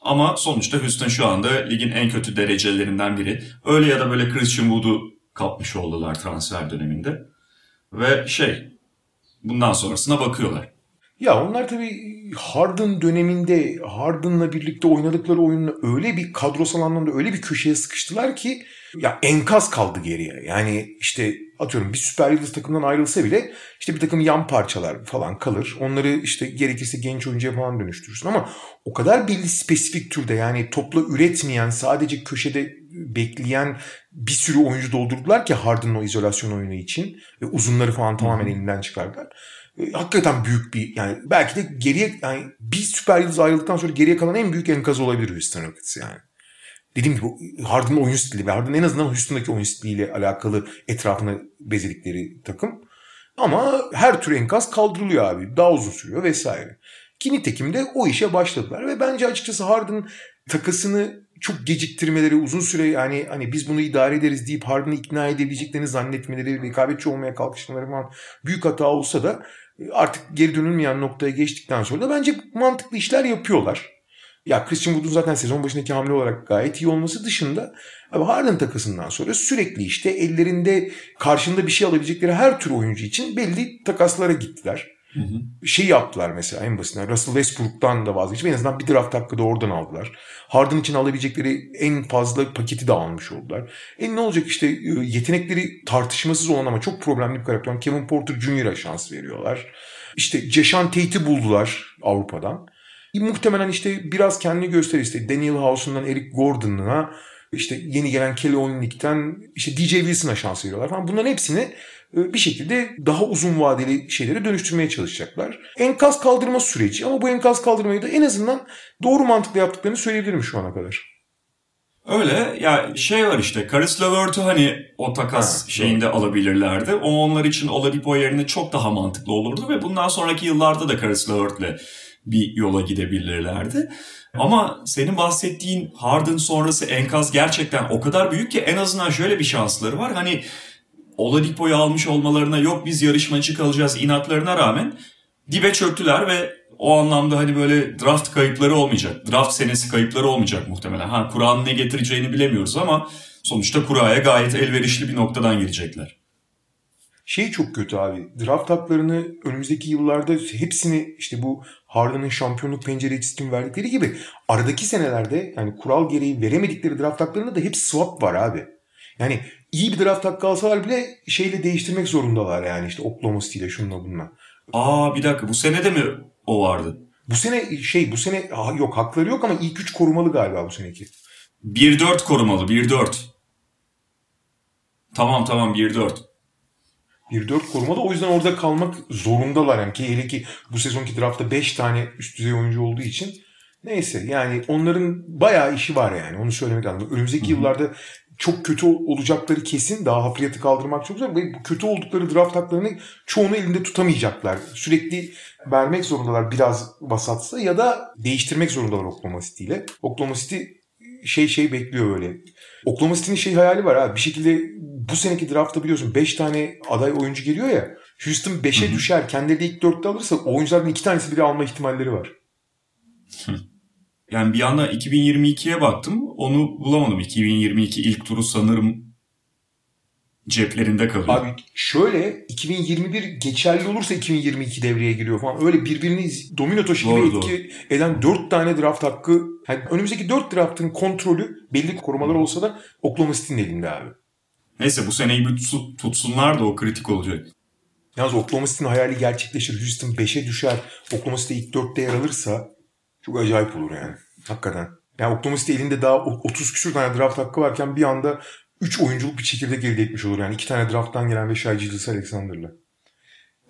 [SPEAKER 3] Ama sonuçta Houston şu anda ligin en kötü derecelerinden biri. Öyle ya da böyle Christian Wood'u kapmış oldular transfer döneminde. Ve şey bundan sonrasına bakıyorlar.
[SPEAKER 4] Ya onlar tabii Harden döneminde Harden'la birlikte oynadıkları oyunla öyle bir kadrosal anlamda öyle bir köşeye sıkıştılar ki ya enkaz kaldı geriye. Yani işte atıyorum bir süper yıldız takımdan ayrılsa bile işte bir takım yan parçalar falan kalır. Onları işte gerekirse genç oyuncuya falan dönüştürürsün ama o kadar belli spesifik türde yani topla üretmeyen sadece köşede bekleyen bir sürü oyuncu doldurdular ki Harden'ın o izolasyon oyunu için ve uzunları falan tamamen elinden çıkardılar. E, hakikaten büyük bir yani belki de geriye yani bir süper yıldız ayrıldıktan sonra geriye kalan en büyük enkaz olabilir Houston Rockets yani. Dediğim gibi Harden'ın oyun stili ve Harden en azından Houston'daki oyun stiliyle alakalı etrafına bezedikleri takım. Ama her tür enkaz kaldırılıyor abi. Daha uzun sürüyor vesaire. Ki nitekim de o işe başladılar ve bence açıkçası Harden takasını çok geciktirmeleri, uzun süre yani hani biz bunu idare ederiz deyip Harden'ı ikna edebileceklerini zannetmeleri, rekabetçi olmaya kalkışmaları falan büyük hata olsa da artık geri dönülmeyen noktaya geçtikten sonra da bence mantıklı işler yapıyorlar. Ya Christian Wood'un zaten sezon başındaki hamle olarak gayet iyi olması dışında abi Harden takasından sonra sürekli işte ellerinde karşında bir şey alabilecekleri her tür oyuncu için belli takaslara gittiler. Hı hı. Şey yaptılar mesela en basitinden Russell Westbrook'tan da vazgeçip en azından bir draft hakkı da oradan aldılar. Harden için alabilecekleri en fazla paketi de almış oldular. E ne olacak işte e, yetenekleri tartışmasız olan ama çok problemli bir karakter Kevin Porter Jr.'a şans veriyorlar. İşte Ceşan Tate'i buldular Avrupa'dan. Muhtemelen işte biraz kendini gösterir işte Daniel House'undan Eric Gordon'a işte yeni gelen Kelly Olynyk'ten işte DJ Wilson'a şans veriyorlar falan. Bunların hepsini e, bir şekilde daha uzun vadeli şeylere dönüştürmeye çalışacaklar. Enkaz kaldırma süreci ama bu enkaz kaldırmayı da en azından doğru mantıklı yaptıklarını söyleyebilirim şu ana kadar.
[SPEAKER 3] Öyle ya şey var işte Karis Levert'ü hani o takas ha, şeyinde doğru. alabilirlerdi. O onlar için Oladipo yerine çok daha mantıklı olurdu ve bundan sonraki yıllarda da Karis Levert'le bir yola gidebilirlerdi. Ama senin bahsettiğin Harden sonrası enkaz gerçekten o kadar büyük ki en azından şöyle bir şansları var. Hani Oladipo'yu almış olmalarına yok biz yarışmacı kalacağız inatlarına rağmen dibe çöktüler ve o anlamda hani böyle draft kayıpları olmayacak. Draft senesi kayıpları olmayacak muhtemelen. Ha Kur'an'ın ne getireceğini bilemiyoruz ama sonuçta Kura'ya gayet elverişli bir noktadan girecekler.
[SPEAKER 4] Şey çok kötü abi. Draft haklarını önümüzdeki yıllarda hepsini işte bu Harden'ın şampiyonluk penceresi için verdikleri gibi aradaki senelerde yani kural gereği veremedikleri draft haklarında da hep swap var abi. Yani iyi bir draft hakkı alsalar bile şeyle değiştirmek zorundalar yani işte Oklahoma City ile şununla bununla.
[SPEAKER 3] Aa bir dakika bu sene de mi o vardı?
[SPEAKER 4] Bu sene şey bu sene yok hakları yok ama ilk üç korumalı galiba bu seneki.
[SPEAKER 3] 1-4 korumalı 1-4. Tamam tamam 1-4.
[SPEAKER 4] 1-4 korumalı o yüzden orada kalmak zorundalar. Yani ki hele ki bu sezonki draftta 5 tane üst düzey oyuncu olduğu için neyse yani onların bayağı işi var yani onu söylemek lazım. Önümüzdeki Hı-hı. yıllarda çok kötü olacakları kesin. Daha hafriyatı kaldırmak çok zor. Ve bu kötü oldukları draft haklarını çoğunu elinde tutamayacaklar. Sürekli vermek zorundalar biraz vasatsa ya da değiştirmek zorundalar Oklahoma City ile. Oklahoma City şey şey bekliyor böyle. Oklahoma City'nin şey hayali var abi. Bir şekilde bu seneki draftta biliyorsun 5 tane aday oyuncu geliyor ya. Houston 5'e düşer. Kendileri ilk 4'te alırsa oyunculardan 2 tanesi bile alma ihtimalleri var.
[SPEAKER 3] Hı. Yani bir anda 2022'ye baktım. Onu bulamadım. 2022 ilk turu sanırım ceplerinde kalıyor.
[SPEAKER 4] Abi şöyle 2021 geçerli olursa 2022 devreye giriyor falan. Öyle birbirini domino taşı gibi etki eden 4 tane draft hakkı. Yani önümüzdeki 4 draftın kontrolü belli korumalar olsa da Oklahoma City'nin elinde abi.
[SPEAKER 3] Neyse bu seneyi bir tutsu- tutsunlar da o kritik olacak.
[SPEAKER 4] Yalnız Oklahoma City'nin hayali gerçekleşir. Houston 5'e düşer. Oklahoma City ilk 4'te yer alırsa çok acayip olur yani. Hakikaten. Yani Oklahoma City elinde daha o- 30 küsur tane draft hakkı varken bir anda 3 oyunculuk bir çekirdek elde etmiş olur. Yani 2 tane drafttan gelen ve Shai Gilgis Alexander'la.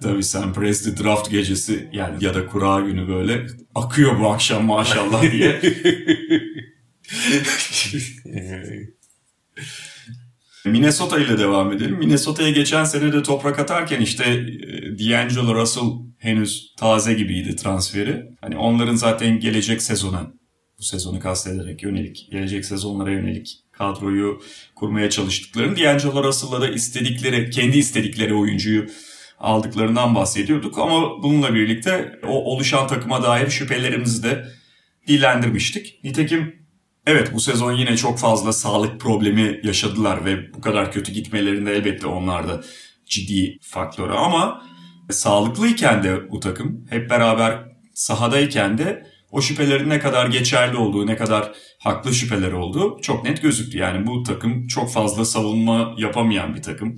[SPEAKER 3] Tabii Sam Presti draft gecesi yani ya da kura günü böyle akıyor bu akşam maşallah diye. Minnesota ile devam edelim. Minnesota'ya geçen sene de toprak atarken işte e, D'Angelo Russell henüz taze gibiydi transferi. Hani onların zaten gelecek sezona, bu sezonu kastederek yönelik, gelecek sezonlara yönelik kadroyu kurmaya çalıştıklarını, D'Angelo Russell'la da istedikleri, kendi istedikleri oyuncuyu aldıklarından bahsediyorduk. Ama bununla birlikte o oluşan takıma dair şüphelerimizi de dillendirmiştik. Nitekim Evet bu sezon yine çok fazla sağlık problemi yaşadılar ve bu kadar kötü gitmelerinde elbette onlar da ciddi faktörü ama sağlıklıyken de bu takım hep beraber sahadayken de o şüphelerin ne kadar geçerli olduğu, ne kadar haklı şüpheler olduğu çok net gözüktü. Yani bu takım çok fazla savunma yapamayan bir takım.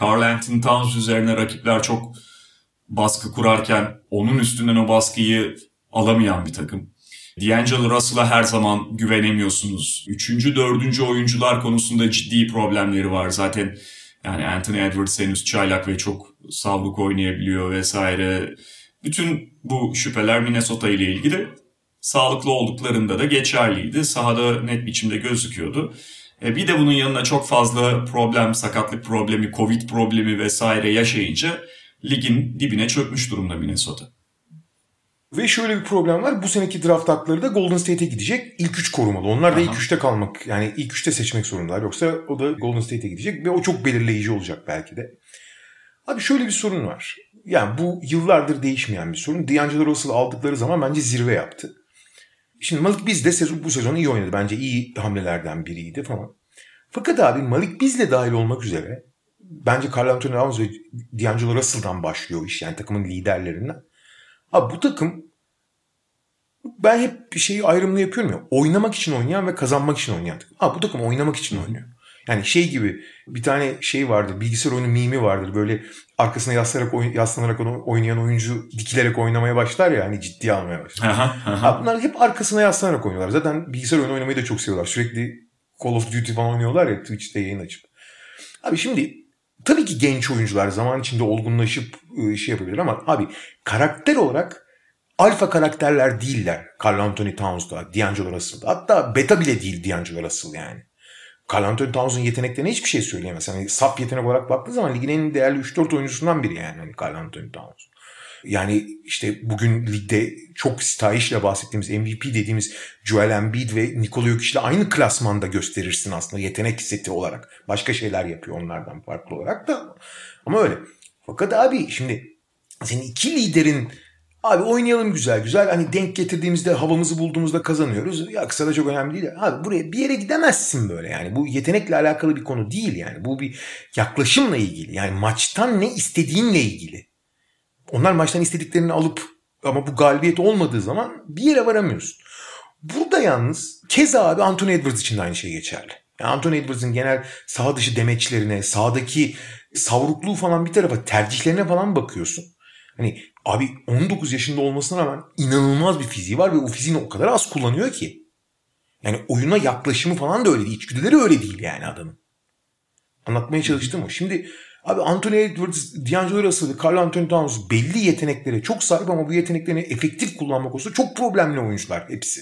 [SPEAKER 3] Carl Anthony Towns üzerine rakipler çok baskı kurarken onun üstünden o baskıyı alamayan bir takım. D'Angelo Russell'a her zaman güvenemiyorsunuz. Üçüncü, dördüncü oyuncular konusunda ciddi problemleri var. Zaten yani Anthony Edwards henüz çaylak ve çok savruk oynayabiliyor vesaire. Bütün bu şüpheler Minnesota ile ilgili sağlıklı olduklarında da geçerliydi. Sahada net biçimde gözüküyordu. E bir de bunun yanına çok fazla problem, sakatlık problemi, covid problemi vesaire yaşayınca ligin dibine çökmüş durumda Minnesota.
[SPEAKER 4] Ve şöyle bir problem var. Bu seneki draft hakları da Golden State'e gidecek. İlk 3 korumalı. Onlar da ilk
[SPEAKER 3] Aha.
[SPEAKER 4] 3'te kalmak yani ilk 3'te seçmek zorundalar. Yoksa o da Golden State'e gidecek ve o çok belirleyici olacak belki de. Abi şöyle bir sorun var. Yani bu yıllardır değişmeyen bir sorun. D'Angelo Russell aldıkları zaman bence zirve yaptı. Şimdi Malik Biz de sezon, bu sezon iyi oynadı. Bence iyi hamlelerden biriydi falan. Fakat abi Malik Biz'le dahil olmak üzere bence Carl Anthony Towns ve D'Angelo Russell'dan başlıyor iş. Yani takımın liderlerinden. Abi bu takım ben hep bir şeyi ayrımını yapıyorum ya. Oynamak için oynayan ve kazanmak için oynayan takım. Ha bu takım oynamak için oynuyor. Yani şey gibi bir tane şey vardır. Bilgisayar oyunu mimi vardır. Böyle arkasına yaslanarak, yaslanarak onu oynayan oyuncu dikilerek oynamaya başlar ya. Hani ciddiye almaya başlar.
[SPEAKER 3] Aha, aha.
[SPEAKER 4] Ha, bunlar hep arkasına yaslanarak oynuyorlar. Zaten bilgisayar oyunu oynamayı da çok seviyorlar. Sürekli Call of Duty falan oynuyorlar ya Twitch'te yayın açıp. Abi şimdi tabii ki genç oyuncular zaman içinde olgunlaşıp ıı, şey yapabilir ama abi karakter olarak alfa karakterler değiller. Carl Anthony Towns'da, D'Angelo Russell'da. Hatta beta bile değil D'Angelo Russell yani. Carl Anthony Towns'un yeteneklerine hiçbir şey söyleyemez. Yani saf yetenek olarak baktığı zaman ligin en değerli 3-4 oyuncusundan biri yani hani Carl Anthony Towns. Yani işte bugün ligde çok sitayişle bahsettiğimiz MVP dediğimiz Joel Embiid ve Nikola Jokic'le aynı klasmanda gösterirsin aslında yetenek seti olarak. Başka şeyler yapıyor onlardan farklı olarak da. Ama öyle. Fakat abi şimdi senin iki liderin abi oynayalım güzel güzel hani denk getirdiğimizde havamızı bulduğumuzda kazanıyoruz. Ya kısa da çok önemli değil. Abi buraya bir yere gidemezsin böyle yani. Bu yetenekle alakalı bir konu değil yani. Bu bir yaklaşımla ilgili. Yani maçtan ne istediğinle ilgili. Onlar maçtan istediklerini alıp ama bu galibiyet olmadığı zaman bir yere varamıyorsun. Burada yalnız keza abi Anthony Edwards için de aynı şey geçerli. Yani Anthony Edwards'ın genel sağ dışı demeçlerine, sağdaki savrukluğu falan bir tarafa tercihlerine falan bakıyorsun. Hani abi 19 yaşında olmasına rağmen inanılmaz bir fiziği var ve o fiziğini o kadar az kullanıyor ki. Yani oyuna yaklaşımı falan da öyle değil. İçgüdüleri öyle değil yani adamın. Anlatmaya çalıştım o. Şimdi abi Anthony Edwards, D'Angelo Russell Carl Anthony Towns belli yeteneklere çok sahip ama bu yeteneklerini efektif kullanmak konusunda çok problemli oyuncular hepsi.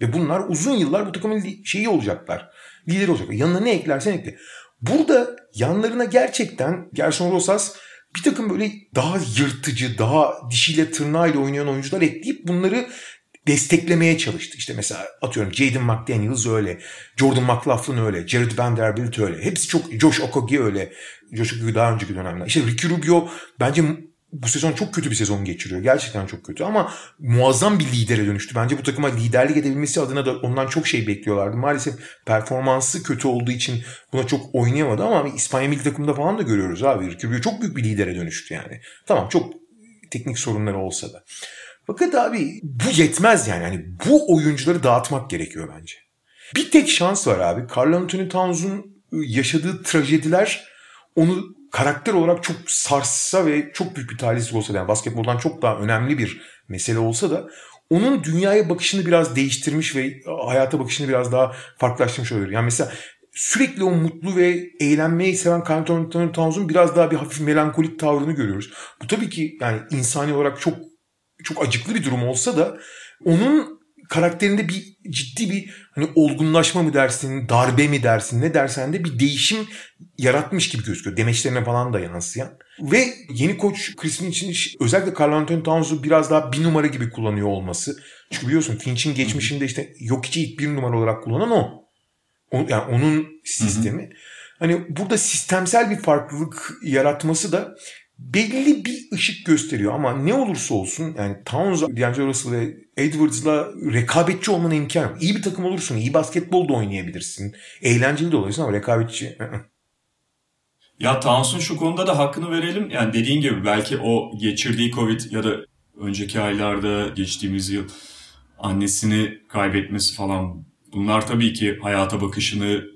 [SPEAKER 4] Ve bunlar uzun yıllar bu takımın şeyi olacaklar. Lideri olacaklar. Yanına ne eklersen ekle. Burada yanlarına gerçekten Gerson Rosas bir takım böyle daha yırtıcı, daha dişiyle tırnağıyla oynayan oyuncular ekleyip bunları desteklemeye çalıştı. İşte mesela atıyorum Jaden McDaniels öyle, Jordan McLaughlin öyle, Jared Vanderbilt öyle. Hepsi çok, Josh Okogie öyle. Josh Okogie daha önceki dönemler. İşte Ricky Rubio bence bu sezon çok kötü bir sezon geçiriyor. Gerçekten çok kötü ama muazzam bir lidere dönüştü. Bence bu takıma liderlik edebilmesi adına da ondan çok şey bekliyorlardı. Maalesef performansı kötü olduğu için buna çok oynayamadı ama İspanya milli takımında falan da görüyoruz abi. Rubio çok büyük bir lidere dönüştü yani. Tamam çok teknik sorunları olsa da. Fakat abi bu yetmez yani. yani bu oyuncuları dağıtmak gerekiyor bence. Bir tek şans var abi. Carl Anthony Towns'un yaşadığı trajediler onu karakter olarak çok sarsa ve çok büyük bir talihsizlik olsa da yani basketboldan çok daha önemli bir mesele olsa da onun dünyaya bakışını biraz değiştirmiş ve hayata bakışını biraz daha farklılaştırmış olabilir. Yani mesela sürekli o mutlu ve eğlenmeyi seven Carl Anthony Towns'un biraz daha bir hafif melankolik tavrını görüyoruz. Bu tabii ki yani insani olarak çok çok acıklı bir durum olsa da onun karakterinde bir ciddi bir hani olgunlaşma mı dersin, darbe mi dersin, ne dersen de bir değişim yaratmış gibi gözüküyor. Demeçlerine falan da yansıyan. Ve yeni koç Chris Finch'in özellikle Carl Anthony Towns'u biraz daha bir numara gibi kullanıyor olması. Çünkü biliyorsun Finch'in geçmişinde işte yok içi ilk bir numara olarak kullanan o. o yani onun sistemi. Hı hı. Hani burada sistemsel bir farklılık yaratması da belli bir ışık gösteriyor ama ne olursa olsun yani Towns, D'Angelo Russell ve Edwards'la rekabetçi olmanın imkanı yok. İyi bir takım olursun, iyi basketbol da oynayabilirsin. Eğlenceli de olursun ama rekabetçi.
[SPEAKER 3] ya Towns'un şu konuda da hakkını verelim. Yani dediğin gibi belki o geçirdiği Covid ya da önceki aylarda geçtiğimiz yıl annesini kaybetmesi falan bunlar tabii ki hayata bakışını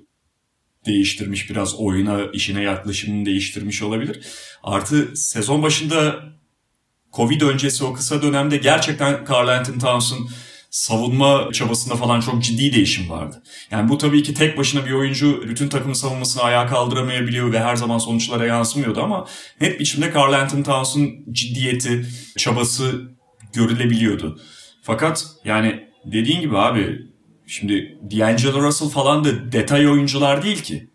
[SPEAKER 3] değiştirmiş biraz oyuna, işine yaklaşımını değiştirmiş olabilir. Artı sezon başında Covid öncesi o kısa dönemde gerçekten Carl Anthony Towns'un savunma çabasında falan çok ciddi değişim vardı. Yani bu tabii ki tek başına bir oyuncu bütün takımın savunmasını ayağa kaldıramayabiliyor ve her zaman sonuçlara yansımıyordu ama net biçimde Carl Anthony Towns'un ciddiyeti, çabası görülebiliyordu. Fakat yani dediğin gibi abi Şimdi D'Angelo Russell falan da detay oyuncular değil ki.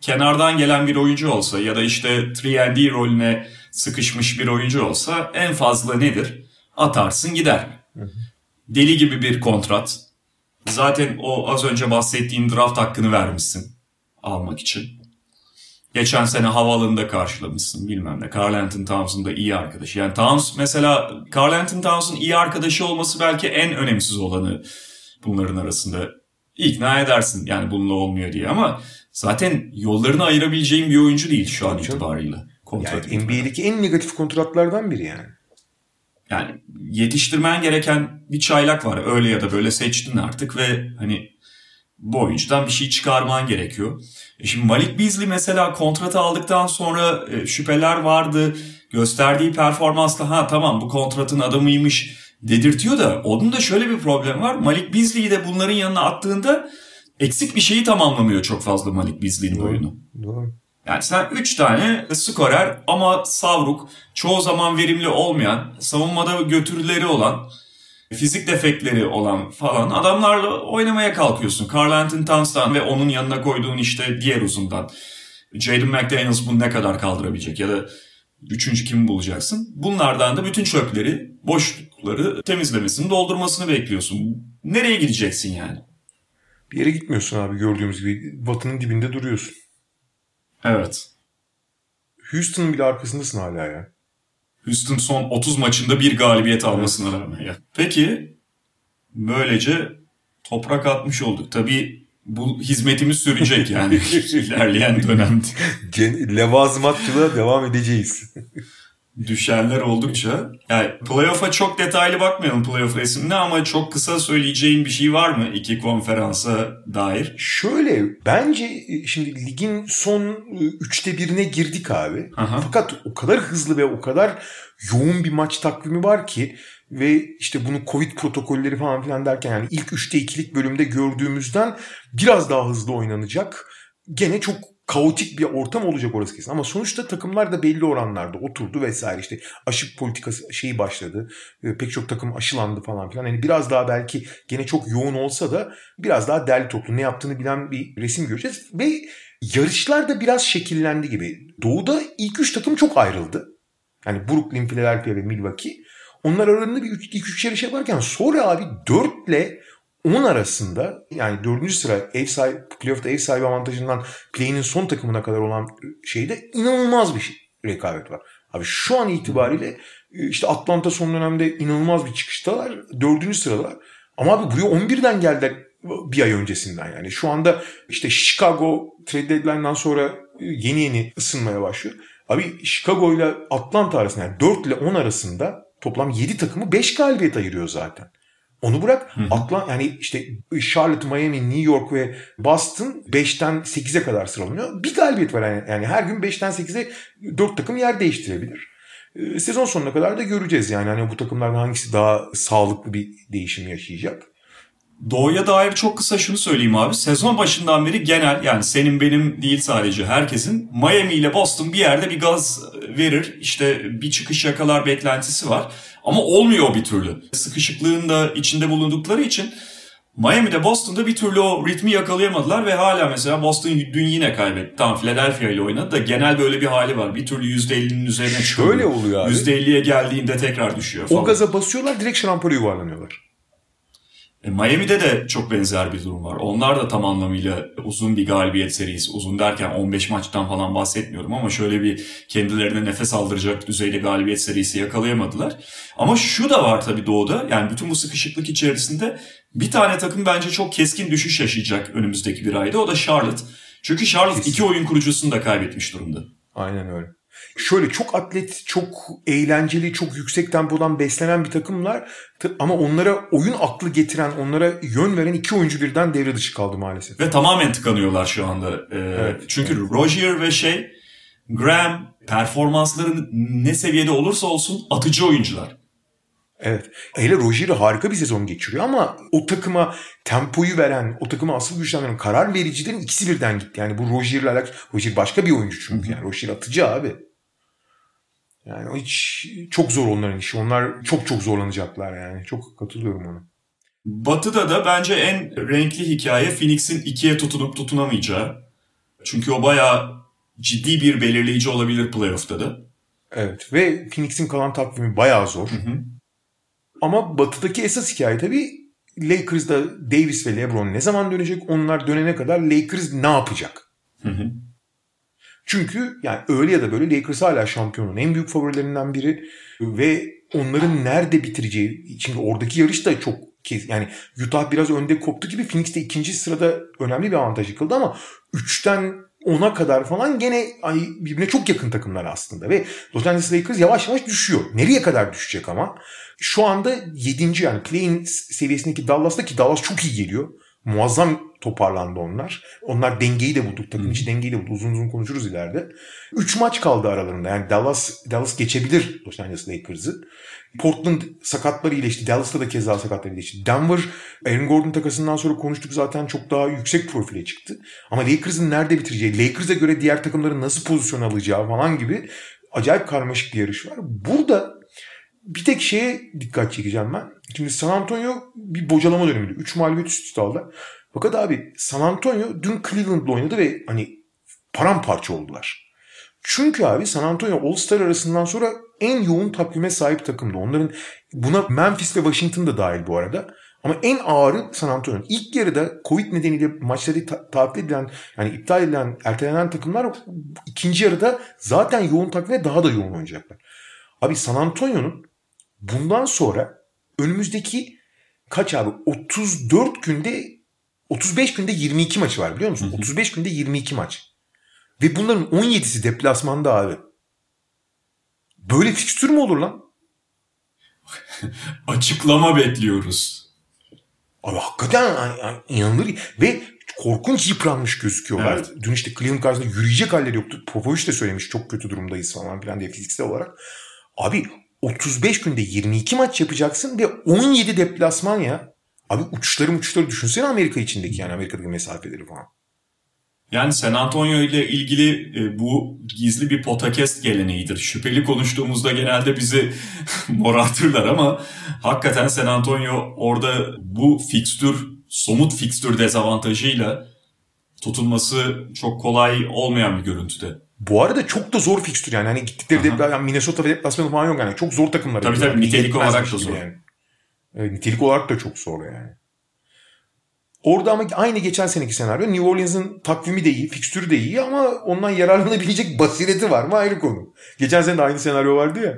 [SPEAKER 3] Kenardan gelen bir oyuncu olsa ya da işte 3D rolüne sıkışmış bir oyuncu olsa en fazla nedir? Atarsın gider. Deli gibi bir kontrat. Zaten o az önce bahsettiğin draft hakkını vermişsin almak için. Geçen sene havaalanında karşılamışsın bilmem ne. Carl Anthony Towns'un da iyi arkadaşı. Yani Towns mesela Carl Anthony Towns'un iyi arkadaşı olması belki en önemsiz olanı bunların arasında ikna edersin yani bununla olmuyor diye ama zaten yollarını ayırabileceğin bir oyuncu değil şu an itibarıyla.
[SPEAKER 4] Kontrat yani NBA'deki en negatif kontratlardan biri yani.
[SPEAKER 3] Yani yetiştirmen gereken bir çaylak var öyle ya da böyle seçtin artık ve hani bu oyuncudan bir şey çıkarman gerekiyor. E şimdi Malik Beasley mesela kontratı aldıktan sonra e, şüpheler vardı. Gösterdiği performansla ha tamam bu kontratın adamıymış dedirtiyor da onun da şöyle bir problem var. Malik Beasley'i de bunların yanına attığında eksik bir şeyi tamamlamıyor çok fazla Malik Beasley'in oyunu. Doğru. Yani sen 3 tane skorer ama savruk, çoğu zaman verimli olmayan, savunmada götürüleri olan, fizik defekleri olan falan adamlarla oynamaya kalkıyorsun. Carl Anthony Towns'tan ve onun yanına koyduğun işte diğer uzundan. Jaden McDaniels bunu ne kadar kaldırabilecek ya da Üçüncü kimi bulacaksın? Bunlardan da bütün çöpleri, boşlukları temizlemesini, doldurmasını bekliyorsun. Nereye gideceksin yani?
[SPEAKER 4] Bir yere gitmiyorsun abi gördüğümüz gibi. Batının dibinde duruyorsun.
[SPEAKER 3] Evet.
[SPEAKER 4] Houston'ın bile arkasındasın hala ya.
[SPEAKER 3] Houston son 30 maçında bir galibiyet almasına rağmen ya. Peki böylece toprak atmış olduk. Tabii bu hizmetimiz sürecek yani ilerleyen dönemde.
[SPEAKER 4] Levazımatçılığa devam edeceğiz.
[SPEAKER 3] Düşenler oldukça. Yani playoff'a çok detaylı bakmayalım playoff resimine ama çok kısa söyleyeceğin bir şey var mı iki konferansa dair?
[SPEAKER 4] Şöyle bence e, şimdi ligin son e, üçte birine girdik abi. Aha. Fakat o kadar hızlı ve o kadar yoğun bir maç takvimi var ki ve işte bunu Covid protokolleri falan filan derken yani ilk 3'te 2'lik bölümde gördüğümüzden biraz daha hızlı oynanacak. Gene çok kaotik bir ortam olacak orası kesin. Ama sonuçta takımlar da belli oranlarda oturdu vesaire. işte aşı politikası şeyi başladı. E, pek çok takım aşılandı falan filan. Yani biraz daha belki gene çok yoğun olsa da biraz daha derli toplu ne yaptığını bilen bir resim göreceğiz. Ve yarışlar da biraz şekillendi gibi. Doğu'da ilk üç takım çok ayrıldı. Yani Brooklyn, Philadelphia ve Milwaukee. Onlar aralarında bir 2-3 yarış yaparken sonra abi 4 10 arasında yani 4. sıra ev sahibi, playoff'ta ev sahibi avantajından play'inin son takımına kadar olan şeyde inanılmaz bir şey, rekabet var. Abi şu an itibariyle e, işte Atlanta son dönemde inanılmaz bir çıkıştalar. Dördüncü sıralar. Ama abi buraya 11'den geldiler bir ay öncesinden yani. Şu anda işte Chicago trade deadline'dan sonra e, yeni yeni ısınmaya başlıyor. Abi Chicago ile Atlanta arasında yani 4 ile 10 arasında toplam 7 takımı 5 galibiyet ayırıyor zaten. Onu bırak Atlant yani işte Charlotte, Miami, New York ve Boston 5'ten 8'e kadar sıralanıyor. Bir galibiyet var yani, yani her gün 5'ten 8'e 4 takım yer değiştirebilir. Ee, sezon sonuna kadar da göreceğiz yani hani bu takımlardan hangisi daha sağlıklı bir değişim yaşayacak.
[SPEAKER 3] Doğu'ya dair çok kısa şunu söyleyeyim abi. Sezon başından beri genel yani senin benim değil sadece herkesin Miami ile Boston bir yerde bir gaz verir. İşte bir çıkış yakalar beklentisi var. Ama olmuyor bir türlü. Sıkışıklığın da içinde bulundukları için Miami'de Boston'da bir türlü o ritmi yakalayamadılar ve hala mesela Boston dün yine kaybetti. Tamam Philadelphia ile oynadı da genel böyle bir hali var. Bir türlü %50'nin üzerine çıkıyor.
[SPEAKER 4] Şöyle oluyor abi.
[SPEAKER 3] %50'ye geldiğinde tekrar düşüyor falan.
[SPEAKER 4] O gaza basıyorlar direkt şarampole yuvarlanıyorlar.
[SPEAKER 3] E, Miami'de de çok benzer bir durum var. Onlar da tam anlamıyla uzun bir galibiyet serisi. Uzun derken 15 maçtan falan bahsetmiyorum ama şöyle bir kendilerine nefes aldıracak düzeyde galibiyet serisi yakalayamadılar. Ama şu da var tabii Doğu'da. Yani bütün bu sıkışıklık içerisinde bir tane takım bence çok keskin düşüş yaşayacak önümüzdeki bir ayda. O da Charlotte. Çünkü Charlotte
[SPEAKER 4] Kesin.
[SPEAKER 3] iki oyun kurucusunu da kaybetmiş durumda.
[SPEAKER 4] Aynen öyle. Şöyle çok atlet, çok eğlenceli, çok yüksek tempodan beslenen bir takımlar ama onlara oyun aklı getiren, onlara yön veren iki oyuncu birden devre dışı kaldı maalesef.
[SPEAKER 3] Ve tamamen tıkanıyorlar şu anda. Ee,
[SPEAKER 4] Evet,
[SPEAKER 3] çünkü Rozier ve şey Graham performansları ne seviyede olursa olsun atıcı oyuncular.
[SPEAKER 4] Evet. Hele Rozier harika bir sezon geçiriyor ama o takıma tempoyu veren, o takıma asıl güçlendiren karar vericilerin ikisi birden gitti. Yani bu Rozier'le alakalı. Rozier başka bir oyuncu çünkü yani. Rozier atıcı abi. Yani o hiç çok zor onların işi. Onlar çok çok zorlanacaklar yani. Çok katılıyorum ona.
[SPEAKER 3] Batı'da da bence en renkli hikaye Phoenix'in ikiye tutunup tutunamayacağı. Çünkü o bayağı ciddi bir belirleyici olabilir playoff'ta da.
[SPEAKER 4] Evet ve Phoenix'in kalan takvimi bayağı zor.
[SPEAKER 3] hı.
[SPEAKER 4] Ama batıdaki esas hikaye tabii Lakers'da Davis ve LeBron ne zaman dönecek? Onlar dönene kadar Lakers ne yapacak?
[SPEAKER 3] Hı hı.
[SPEAKER 4] Çünkü yani öyle ya da böyle Lakers hala şampiyonun en büyük favorilerinden biri ve onların nerede bitireceği şimdi oradaki yarış da çok yani Utah biraz önde koptu gibi Phoenix de ikinci sırada önemli bir avantaj yıkıldı ama 3'ten 10'a kadar falan gene ay, birbirine çok yakın takımlar aslında ve Los Angeles Lakers yavaş yavaş düşüyor. Nereye kadar düşecek ama? Şu anda 7. yani play-in seviyesindeki Dallas'ta ki Dallas çok iyi geliyor. Muazzam toparlandı onlar. Onlar dengeyi de bulduk. Takım içi dengeyi de bulduk. Uzun uzun konuşuruz ileride. 3 maç kaldı aralarında. Yani Dallas Dallas geçebilir Los Angeles Lakers'ı. Portland sakatları iyileşti. Dallas'ta da keza sakatları iyileşti. Denver Aaron Gordon takasından sonra konuştuk zaten çok daha yüksek profile çıktı. Ama Lakers'ın nerede bitireceği, Lakers'a göre diğer takımların nasıl pozisyon alacağı falan gibi acayip karmaşık bir yarış var. Burada bir tek şeye dikkat çekeceğim ben. Şimdi San Antonio bir bocalama döneminde. 3 mağlubiyet üst üste aldı. Fakat abi San Antonio dün Cleveland'la oynadı ve hani paramparça oldular. Çünkü abi San Antonio All-Star arasından sonra en yoğun takvime sahip takımdı. Onların buna Memphis ve Washington da dahil bu arada. Ama en ağırı San Antonio. İlk yarıda Covid nedeniyle maçları ta- tatil edilen, yani iptal edilen, ertelenen takımlar ikinci yarıda zaten yoğun takvime daha da yoğun oynayacaklar. Abi San Antonio'nun bundan sonra önümüzdeki kaç abi 34 günde 35 günde 22 maçı var biliyor musun? 35 günde 22 maç. Ve bunların 17'si deplasmanda abi. Böyle fikstür mü olur lan?
[SPEAKER 3] Açıklama bekliyoruz.
[SPEAKER 4] Abi hakikaten inanılır. Ve korkunç yıpranmış gözüküyorlar.
[SPEAKER 3] Evet.
[SPEAKER 4] Dün işte Cleveland karşısında yürüyecek halleri yoktu. Popovic de söylemiş çok kötü durumdayız falan filan diye fiziksel olarak. Abi 35 günde 22 maç yapacaksın ve 17 deplasman ya. Abi uçuşları uçuşları düşünsene Amerika içindeki yani Amerika'daki mesafeleri falan.
[SPEAKER 3] Yani San Antonio ile ilgili e, bu gizli bir podcast geleneğidir. Şüpheli konuştuğumuzda genelde bizi morartırlar ama hakikaten San Antonio orada bu fikstür, somut fikstür dezavantajıyla tutulması çok kolay olmayan bir görüntüde.
[SPEAKER 4] Bu arada çok da zor fikstür yani. Hani gittikleri depla- yani Minnesota ve deplasmanı falan yok yani. Çok zor takımlar.
[SPEAKER 3] Tabii tabii, nitelik olarak da zor.
[SPEAKER 4] Yani. Evet, nitelik olarak da çok zor yani. Orada ama aynı geçen seneki senaryo. New Orleans'ın takvimi de iyi, fikstürü de iyi ama ondan yararlanabilecek basireti var mı ayrı konu. Geçen sene de aynı senaryo vardı ya.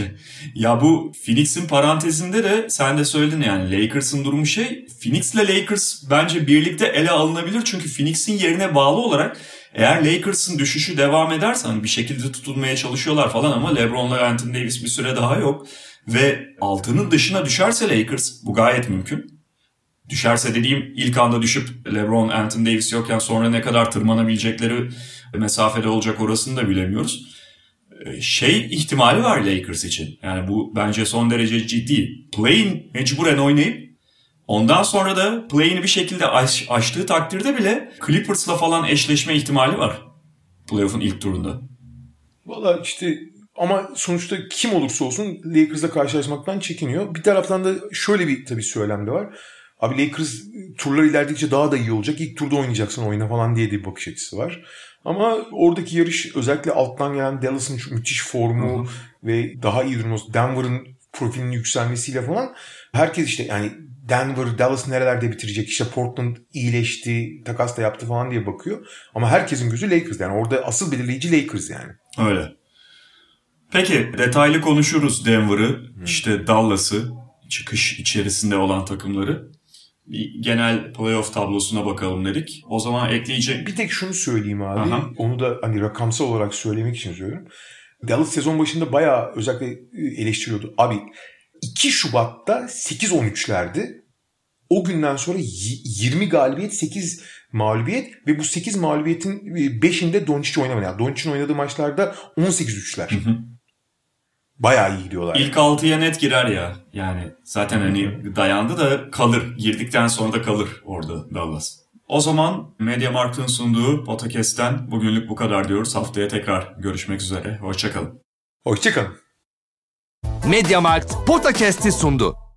[SPEAKER 3] ya bu Phoenix'in parantezinde de sen de söyledin yani Lakers'ın durumu şey. Phoenix'le Lakers bence birlikte ele alınabilir çünkü Phoenix'in yerine bağlı olarak eğer Lakers'ın düşüşü devam ederse hani bir şekilde tutulmaya çalışıyorlar falan ama LeBron'la Anthony Davis bir süre daha yok. Ve altının dışına düşerse Lakers bu gayet mümkün. Düşerse dediğim ilk anda düşüp LeBron, Anthony Davis yokken sonra ne kadar tırmanabilecekleri mesafede olacak orasını da bilemiyoruz. Ee, şey ihtimali var Lakers için. Yani bu bence son derece ciddi. Play'in mecburen oynayıp ondan sonra da play'ini bir şekilde aş, aştığı takdirde bile Clippers'la falan eşleşme ihtimali var. Playoff'un ilk turunda.
[SPEAKER 4] Valla işte ama sonuçta kim olursa olsun Lakers'la karşılaşmaktan çekiniyor. Bir taraftan da şöyle bir tabii söylem de var. Abi Lakers turlar ilerledikçe daha da iyi olacak. İlk turda oynayacaksın oyna falan diye bir bakış açısı var. Ama oradaki yarış özellikle alttan gelen Dallas'ın şu müthiş formu Hı-hı. ve daha iyi durması, Denver'ın profilinin yükselmesiyle falan herkes işte yani Denver, Dallas nerelerde bitirecek? İşte Portland iyileşti, takas da yaptı falan diye bakıyor. Ama herkesin gözü Lakers yani. Orada asıl belirleyici Lakers yani.
[SPEAKER 3] Öyle. Peki detaylı konuşuruz Denver'ı, işte Dallas'ı, çıkış içerisinde olan takımları bir genel playoff tablosuna bakalım dedik. O zaman ekleyecek...
[SPEAKER 4] Bir tek şunu söyleyeyim abi. Aha. Onu da hani rakamsal olarak söylemek için söylüyorum. Dallas sezon başında bayağı özellikle eleştiriyordu. Abi 2 Şubat'ta 8-13'lerdi. O günden sonra 20 galibiyet, 8 mağlubiyet ve bu 8 mağlubiyetin 5'inde Doncic oynamadı. Yani Doncic'in oynadığı maçlarda 18-3'ler. Hı hı. Bayağı iyi gidiyorlar.
[SPEAKER 3] İlk yani. 6'ya net girer ya. Yani zaten hani dayandı da kalır. Girdikten sonra da kalır orada Dallas. O zaman Media Markt'ın sunduğu podcast'ten bugünlük bu kadar diyoruz. Haftaya tekrar görüşmek üzere. Hoşçakalın.
[SPEAKER 4] Hoşçakalın.
[SPEAKER 1] Media Markt Podcast'i sundu.